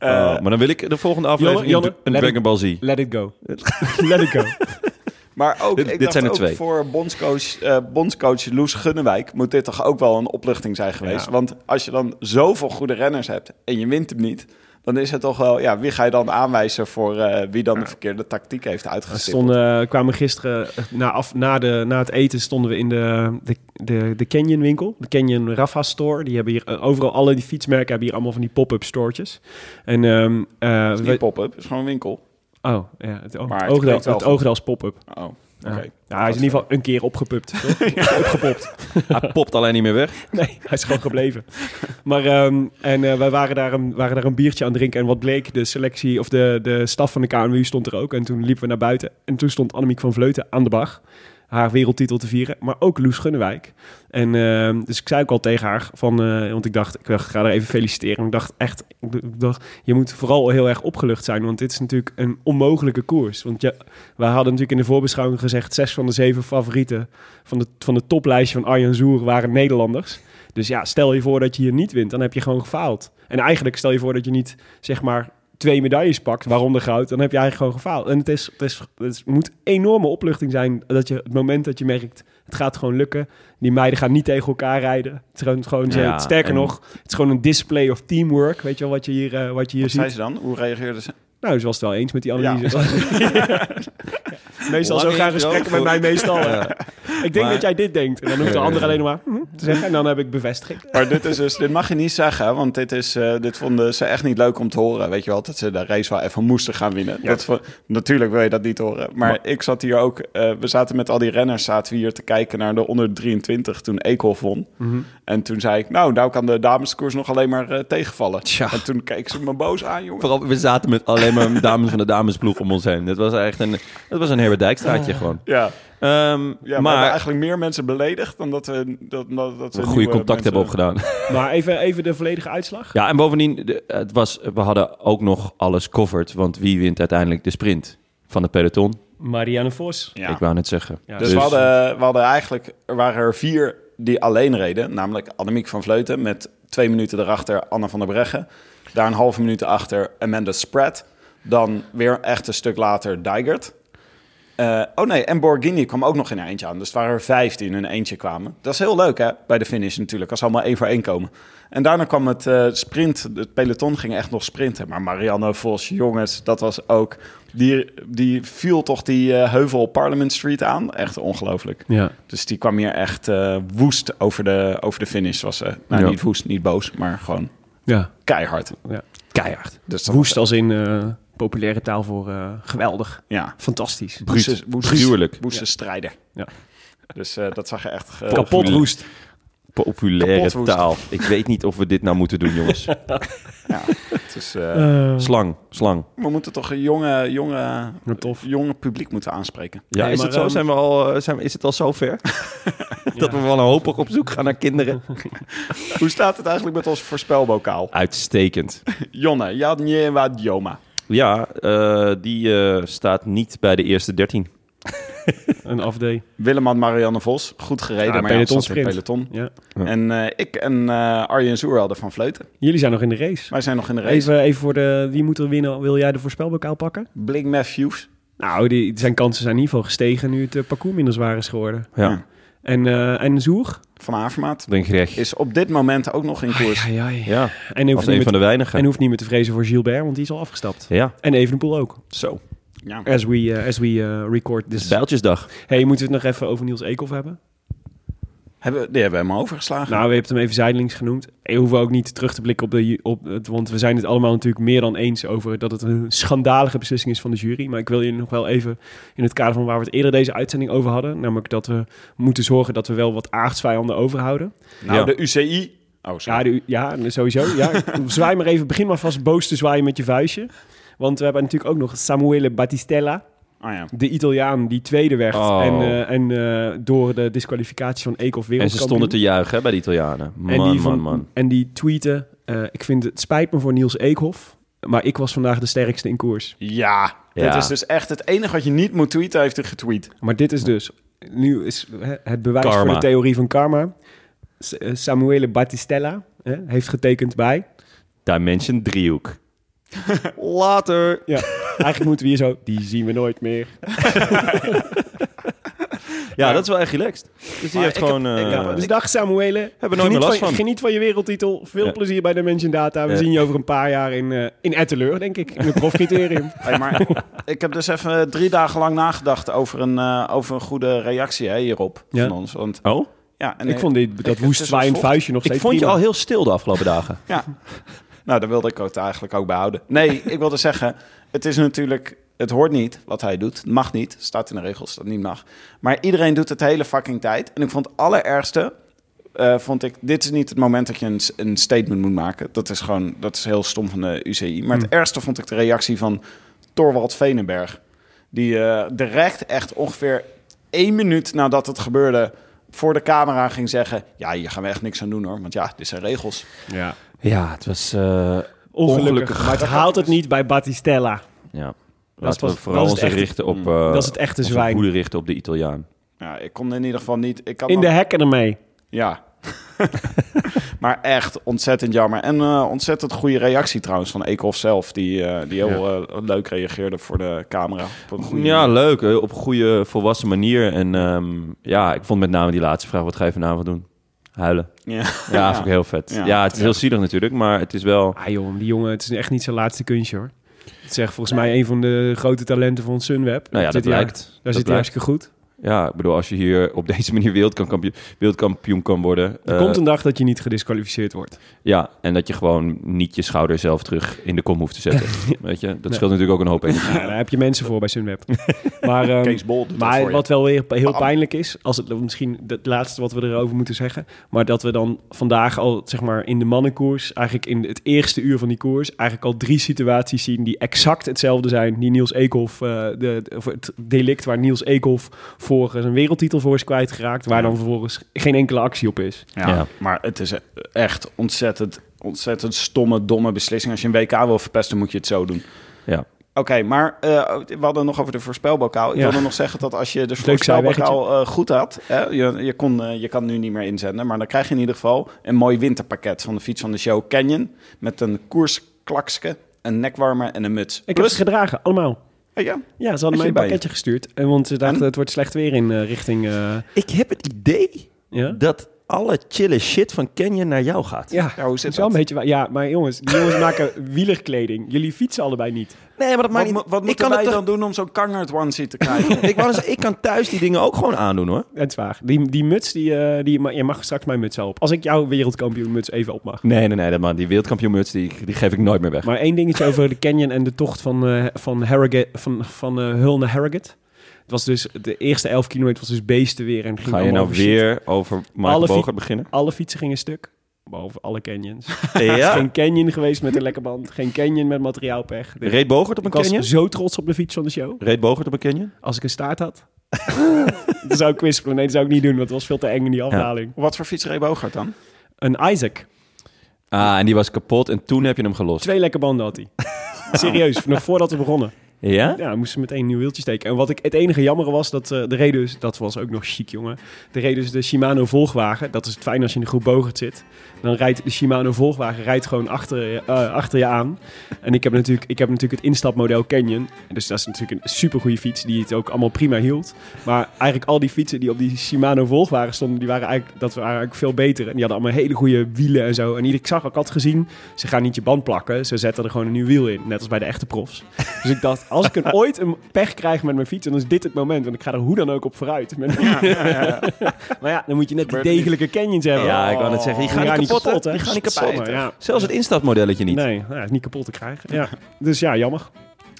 Oh, maar dan wil ik de volgende aflevering Janne, een- een let Dragon it- Ball Z. Let it go. Let it go. Maar ook, Dit- ik dit dacht zijn er ook twee. voor bondscoach, eh, bondscoach Loes Gunnewijk moet dit toch ook wel een opluchting zijn geweest. Ja. Want als je dan zoveel goede renners hebt en je wint hem niet, dan is het toch wel, ja, wie ga je dan aanwijzen voor eh, wie dan de verkeerde tactiek heeft We uitgestippeld? stonden, kwamen gisteren, eh, na, af, na, de, na het eten stonden we in de, de, de, de Canyon winkel. De Canyon Rafa store. Die hebben hier eh, overal, alle die fietsmerken hebben hier allemaal van die pop-up stoortjes. En, ehm eh, Het is we- niet pop-up, het is gewoon een winkel. oh, ja, het, oog, Maar het, oogde als pop-up. Oh, oké. Ja. Ja, hij is in ieder geval een keer opgepupt. Toch? Opgepopt. Hij popt alleen niet meer weg. Nee, hij is gewoon gebleven. Maar ehm, en eh, wij waren daar, een, waren daar een biertje aan het drinken. En wat bleek, de selectie of de, de staf van de KNWU stond er ook. En toen liepen we naar buiten. En toen stond Annemiek van Vleuten aan de bar. Haar wereldtitel te vieren. Maar ook Loes Gunnewijk. En ehm, dus ik zei ook al tegen haar van... eh, want ik dacht, ik ga haar even feliciteren. En ik dacht echt, ik dacht, je moet vooral heel erg opgelucht zijn. Want dit is natuurlijk een onmogelijke koers. Want je, wij hadden natuurlijk in de voorbeschouwing gezegd... zes van de zeven favorieten van de, van de toplijstje van Arjan Zoer waren Nederlanders. Dus ja, stel je voor dat je hier niet wint, dan heb je gewoon gefaald. En eigenlijk stel je voor dat je niet, zeg maar, twee medailles pakt, waaronder goud, dan heb je eigenlijk gewoon gefaald. En het, is, het, is, het is- moet een enorme opluchting zijn dat je het moment dat je merkt, het gaat gewoon lukken. Die meiden gaan niet tegen elkaar rijden. Het is gewoon, gewoon Ja, sterker en- nog, het is gewoon een display of teamwork, weet je wel, wat je hier, eh, wat je hier Wat zei ziet. ze dan? Hoe reageerde ze? Nou, ze was het wel eens met die analyse. Ja. meestal zo gaan intro gesprekken met mij meestal. Ik denk Maar- dat jij dit denkt. En dan hoeft de ander alleen nog maar hm, te zeggen. En dan heb ik bevestiging. Maar dit, is dus, dit mag je niet zeggen, want dit, is, eh, dit vonden ze echt niet leuk om te horen. Weet je wel, dat ze de race wel even moesten gaan winnen. Dat, natuurlijk wil je dat niet horen. Maar, ik zat hier ook, eh, we zaten met al die renners, zaten we hier te kijken naar de onder 23 toen Eekhoff won. En toen zei ik, nou, nou kan de dameskoers nog alleen maar eh, tegenvallen. Tja. En toen keek ze me boos aan, jongen. Vooral, we zaten met alleen maar dames van de damesploeg om ons heen. Dat was echt een, dat was een Herbert Dijkstraatje gewoon. Ja, Ehm, ja maar, eigenlijk meer mensen beledigd dan dat we, dat, dat, dat we een goede contact hebben opgedaan. Maar even, even de volledige uitslag. Ja, en bovendien, de- het was, we hadden ook nog alles covered. Want wie wint uiteindelijk de sprint van het peloton? Marianne Vos. Ja. Ik wou net zeggen. Ja. Dus, we, hadden, we hadden eigenlijk, er waren er vier die alleen reden. Namelijk Annemiek van Vleuten met twee minuten erachter Anna van der Breggen. Daar een halve minuut achter Amanda Spratt. Dan weer echt een stuk later Dijgert. Eh, oh nee, en Borghini kwam ook nog in een eentje aan. Dus het waren er vijf die in een eentje kwamen. Dat is heel leuk hè, bij de finish natuurlijk, als ze allemaal één voor één komen. En daarna kwam het eh, sprint, het peloton ging echt nog sprinten. Maar Marianne Vos, jongens, dat was ook... Die, die viel toch die eh, heuvel op Parliament Street aan. Echt ongelooflijk. Ja. Dus die kwam hier echt woest over de, over de finish. Was, ze nou, Ja. niet woest, niet boos, maar gewoon ja. keihard. Keihard. Dus Woest was, als in populaire taal voor eh, geweldig. Ja, Fantastisch. Gruwelijk. woeste strijder. Ja. Dus eh, dat zag je echt... eh, Kapot woest. Populaire Kapot woest. taal. Ik weet niet of we dit nou moeten doen, jongens. Ja, het is, eh, Slang, slang. we moeten toch een jonge, jonge, Wat tof. jonge publiek moeten aanspreken. Ja, Nee, is het zo? ehm, Zijn we al, zijn, is het al zover? dat we wanhopig op zoek gaan naar kinderen? Hoe staat het eigenlijk met ons voorspelbokaal? Uitstekend. Jonne, Jadnjewa Joma. Ja, eh, die eh, staat niet bij de eerste 13. Een afday. Willem Marianne Vos, goed gereden, Ja, maar ja, peloton sprint. peloton. Ja. Ja. En eh, ik en eh, Arjen Zoer hadden van Vleuten. Jullie zijn nog in de race. Wij zijn nog in de race. Even, even voor de... Wie moet er winnen? Wil jij de voorspelbokaal pakken? Blink Matthews. Nou, die, zijn kansen zijn in ieder geval gestegen nu het parcours minder zwaar is geworden. Ja, Ja. En, eh en Zoer? Van Avermaat. denk. Is op dit moment ook nog in koers. Ai, ai, ai. Ja, En, hoeft niet een meer van de te, weinigen. en hoeft niet meer te vrezen voor Gilbert, want die is al afgestapt. Ja, En Evenepoel ook. zo. Ja. As we, eh, as we eh, record this. bijltjesdag. Hey, moeten we het nog even over Niels Eekhoff hebben? Hebben, die hebben we helemaal overgeslagen. Nou, we hebben hem even zijdelings genoemd. We hoeven ook niet terug te blikken op, de, op het... Want we zijn het allemaal natuurlijk meer dan eens over... dat het een schandalige beslissing is van de jury. Maar ik wil je nog wel even in het kader van waar we het eerder deze uitzending over hadden. Namelijk dat we moeten zorgen dat we wel wat aardsvijanden overhouden. nou, ja. de UCI... Oh, Ja, de, ja sowieso. Ja. Zwaai maar even. Begin maar vast boos te zwaaien met je vuistje. Want we hebben natuurlijk ook nog Samuele Battistella. Oh, ja. De Italiaan die tweede werd. Oh. En, eh, en eh, door de disqualificatie van Eekhoff En ze wereldkampioen. stonden te juichen hè, bij de Italianen. Man, en die, van, man, man. En die tweeten... eh, ik vind het spijt me voor Niels Eekhoff. Maar ik was vandaag de sterkste in koers. Ja, Ja. dit is dus echt het enige wat je niet moet tweeten, heeft hij getweet. Maar dit is dus... Nu is hè, het bewijs Karma. voor de theorie van karma. Samuele Battistella hè, heeft getekend bij... Dimension driehoek. Later. Ja, eigenlijk moeten we hier zo... Die zien we nooit meer. Ja, dat is wel echt relaxed. Dus die heeft ik gewoon... heb- ik eh, heb- Dus dag Samuele. Hebben nooit geniet meer last van, van. Geniet van je wereldtitel. Veel Ja. plezier bij Dimension Data. We Ja. zien je over een paar jaar in, eh in Etteleur, denk ik. In het profcriterium. Hey, maar ik heb dus even drie dagen lang nagedacht over een, eh, over een goede reactie hè, hierop Ja. van ons. Want, Oh? ja, en, ik vond dit, dat het woest is zwaaiend vuistje nog Ik steeds vond je prima. al heel stil de afgelopen dagen. Ja, nou, daar wilde ik het eigenlijk ook bij houden. Nee, ik wilde zeggen, het is natuurlijk... Het hoort niet wat hij doet. Het mag niet. Staat in de regels dat niet mag. Maar iedereen doet het hele fucking tijd. En ik vond het allerergste... eh, vond ik, dit is niet het moment dat je een, een statement moet maken. Dat is gewoon, dat is heel stom van de UCI. Maar het ergste vond ik de reactie van Torwald Venenberg. Die eh, direct echt ongeveer één minuut nadat het gebeurde... voor de camera ging zeggen... ja, hier gaan we echt niks aan doen hoor. Want ja, dit zijn regels. Ja. Ja, het was... eh, Ongelukkig. Ongelukkig. Maar het haalt het niet bij Battistella. ja. Laten we pas- vooral ons het echte- richten op... Eh, Dat is het echte zwijn. goede richten op de Italiaan. Ja, ik kon in ieder geval niet... Ik kan In nog- de hekken ermee. Ja. maar echt ontzettend jammer. En eh, ontzettend goede reactie trouwens van Eekhoff zelf. Die, eh, die heel leuk reageerde voor de camera. Op een goede Ja, leuk. Op een goede, volwassen manier. En ehm, ja, ik vond met name die laatste vraag... Wat ga je vanavond doen? Huilen. Ja. Ja, vond ik heel vet. Ja. Ja, het is heel zielig natuurlijk, maar het is wel... Ah joh, die jongen, het is echt niet zijn laatste kunstje hoor. Het is echt volgens mij een van de grote talenten van Sunweb. Nou ja, dat zit hij- lijkt. Daar Dat zit hij hartstikke goed. Ja, ik bedoel, als je hier op deze manier wereldkampioen, wereldkampioen kan worden... Er eh, komt een dag dat je niet gedisqualificeerd wordt. Ja, en dat je gewoon niet je schouder zelf terug in de kom hoeft te zetten. Weet je, dat scheelt natuurlijk ook een hoop energie. Ja, daar heb je mensen voor bij Sunweb. maar ehm, Kees Bol doet dat maar voor je. wat wel weer heel pijnlijk is, als het misschien het laatste wat we erover moeten zeggen, maar dat we dan vandaag al zeg maar in de mannenkoers, eigenlijk in het eerste uur van die koers, eigenlijk al drie situaties zien die exact hetzelfde zijn. Die Niels Eekhoff, eh, de, de- of het delict waar Niels Eekhoff voor zijn wereldtitel voor is kwijtgeraakt, waar dan vervolgens geen enkele actie op is. Ja, Ja. maar het is echt ontzettend, ontzettend stomme, domme beslissing. Als je een WK wil verpesten, moet je het zo doen. Ja. Oké, maar eh, we hadden nog over de voorspelbokaal. Ik Ja. wilde nog zeggen dat als je de voorspelbokaal eh, goed had... Hè, je, je, kon, eh, je kan nu niet meer inzenden... maar dan krijg je in ieder geval een mooi winterpakket... van de fiets van de show Canyon... met een koersklakske, een nekwarmer en een muts. Ik heb ze gedragen, allemaal. Oh ja, Ja, ze hadden mij een pakketje gestuurd. En want ze dachten, En? het wordt slecht weer in eh, richting... eh, Ik heb het idee ja? dat alle chille shit van Canyon naar jou gaat. Ja, Ja, hoe zit het is wel een beetje... Ja, maar jongens, die jongens maken wielerkleding. Jullie fietsen allebei niet. Nee, maar dat wat, maakt niet... wat moeten kan wij het dan doen om zo'n kangert onesie te krijgen? Ik, wou zeggen, ik kan thuis die dingen ook gewoon aandoen, hoor. Dat is waar. Die, die muts, die, eh, die, je mag straks mijn muts op. Als ik jouw wereldkampioenmuts even op mag. Nee, nee, nee, dat man, die wereldkampioenmuts, die, die geef ik nooit meer weg. Maar één dingetje over de canyon en de tocht van, eh van, Harrogate, van, van eh, Hull naar Harrogate. Het was dus, de eerste 11 kilometer was dus beesten weer. En ging Ga je nou over shit. weer over Michael Alle Bogert beginnen? Alle fietsen gingen stuk. Behalve alle canyons. Ja. Geen canyon geweest met een lekker band. Geen canyon met materiaalpech. Dus Reed Bogert op een ik was zo trots op de fiets van de show. Reed Bogert op een Canyon? Als ik een staart had. dan zou ik kwispelen. Nee, dat zou ik niet doen. Want het was veel te eng in die afdaling. Wat voor fiets reed Bogart dan? Een Isaac. Ah, en die was kapot en toen heb je hem gelost. Twee lekke banden had hij. Serieus, nog voordat we begonnen. Ja? Ja, moesten ze meteen een nieuw wieltje steken. En wat ik het enige jammer was, dat eh, de reden dus, dat was ook nog chic, jongen. De reden dus de Shimano Volgwagen. Dat is het fijn als je in de groep Bogert zit. Dan rijdt de Shimano Volgwagen rijdt gewoon achter je, eh, achter je aan. En ik heb, natuurlijk, ik heb natuurlijk het instapmodel Canyon. Dus dat is natuurlijk een supergoeie fiets die het ook allemaal prima hield. Maar eigenlijk al die fietsen die op die Shimano Volgwagen stonden, die waren eigenlijk, dat waren eigenlijk veel beter. En die hadden allemaal hele goede wielen en zo. En ik zag, ik had gezien, ze gaan niet je band plakken. Ze zetten er gewoon een nieuw wiel in, net als bij de echte profs. Dus ik dacht, als ik een, ooit een pech krijg met mijn fiets, dan is dit het moment. Want ik ga er hoe dan ook op vooruit. Met- maar ja, dan moet je net die degelijke canyons hebben. Ja, ik wou net zeggen, die gaan Ja, niet kapot, hè? Die gaan niet kapot. Ja. Zelfs het instapmodelletje niet. Nee, nou, is niet kapot te krijgen. Ja. Dus ja, jammer.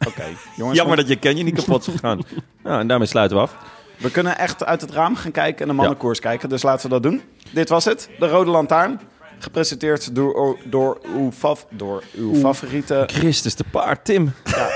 Oké, jongens. Jammer dat je Canyon niet kapot is gegaan. nou, en daarmee sluiten we af. We kunnen echt uit het raam gaan kijken en de mannenkoers kijken. Dus laten we dat doen. Dit was het. De Rode Lantaarn. Gepresenteerd door, door, uw, fav- door uw favoriete... Christus de paard, Tim. Ga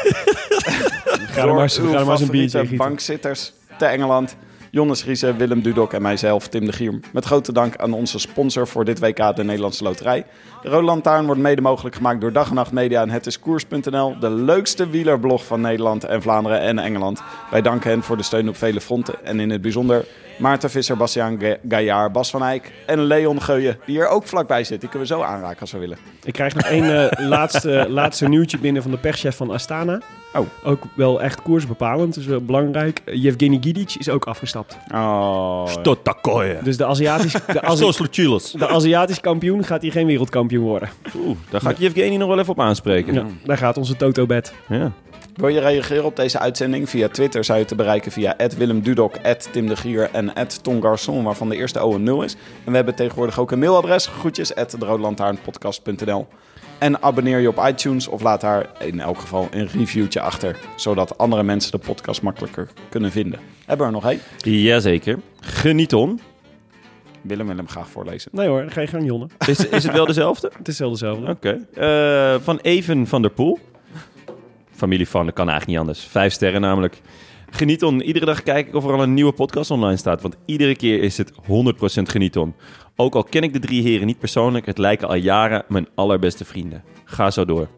er door maar uw ga er maar eens een biertje favoriete gieten. bankzitters te Engeland. Jonnes Riese, Willem Dudok en mijzelf, Tim de Gier. Met grote dank aan onze sponsor voor dit WK, de Nederlandse Loterij. De Rode Lantaarn wordt mede mogelijk gemaakt door Dag en Nacht Media en Het is Koers.nl. De leukste wielerblog van Nederland en Vlaanderen en Engeland. Wij danken hen voor de steun op vele fronten. En in het bijzonder Maarten Visser, Bastiaan Ga- Gaillard, Bas van Eyck en Leon Geuyen. Die er ook vlakbij zit. Die kunnen we zo aanraken als we willen. Ik krijg nog één eh, laatste, laatste nieuwtje binnen van de perschef van Astana. Oh. Ook wel echt koersbepalend, dus wel belangrijk. Yevgeny Gidic is ook afgestapt. Oh, Stotakoye. Dus de Aziatisch, de, Azi- de Aziatisch kampioen gaat hier geen wereldkampioen worden. Oeh, daar ga ik Yevgeny nog wel even op aanspreken. Ja, daar gaat onze Toto-bed. Ja. Wil je reageren op deze uitzending? Via Twitter zou je te bereiken via Willem Dudok, Tim de Gier en Ton Garçon, waarvan de eerste O een 0 is. En we hebben tegenwoordig ook een mailadres, groetjes, at deroodlantaarnpodcast.nl. En abonneer je op iTunes of laat daar in elk geval een reviewtje achter, zodat andere mensen de podcast makkelijker kunnen vinden. Hebben we er nog één? Jazeker. Geniet on. Willem wil hem graag voorlezen. Nee hoor, ga je gang Jonne. Is, is het wel dezelfde? Het is wel dezelfde. Oké. Eh, van Even van der Poel. Familie van, dat kan eigenlijk niet anders. Vijf sterren namelijk. Geniet on. Iedere dag kijk ik of er al een nieuwe podcast online staat. Want iedere keer is het 100% geniet on. Ook al ken ik de drie heren niet persoonlijk, het lijken al jaren mijn allerbeste vrienden. Ga zo door.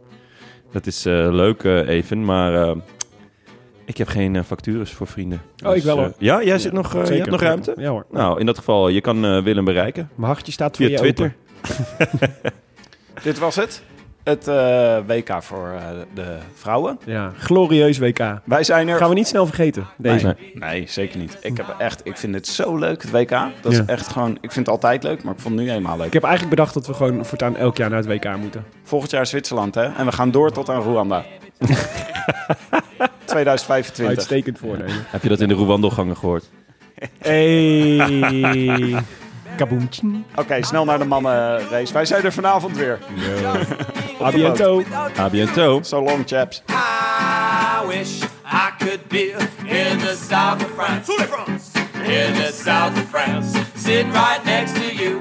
Dat is eh, leuk, eh, Even, maar eh, ik heb geen eh, factures voor vrienden. Oh, ik wel, eh, hoor. ja, jij zit nog, eh, je hebt nog ruimte? Ja hoor. Nou, in dat geval, je kan Willem bereiken. Mijn hartje staat voor Via je Twitter. open. Dit was het. Het eh, WK voor eh, de vrouwen. Ja, glorieus WK. Wij zijn er Gaan we niet snel vergeten, deze. Nee, nee, zeker niet. Ik heb echt, ik vind het zo leuk, het WK. Dat is echt gewoon, ik vind het altijd leuk, maar ik vond het nu eenmaal leuk. Ik heb eigenlijk bedacht dat we gewoon voortaan elk jaar naar het WK moeten. Volgend jaar Zwitserland, hè? En we gaan door tot aan Rwanda. 2025. Uitstekend voornemen. Heb je dat in de Rwandelgangen gehoord? Hey. Kaboomtje. Oké, snel naar de mannenrace. Wij zijn er vanavond weer. A biento. A. So long, chaps. I wish I could be in the south of France. In the south of France, sitting right next to you.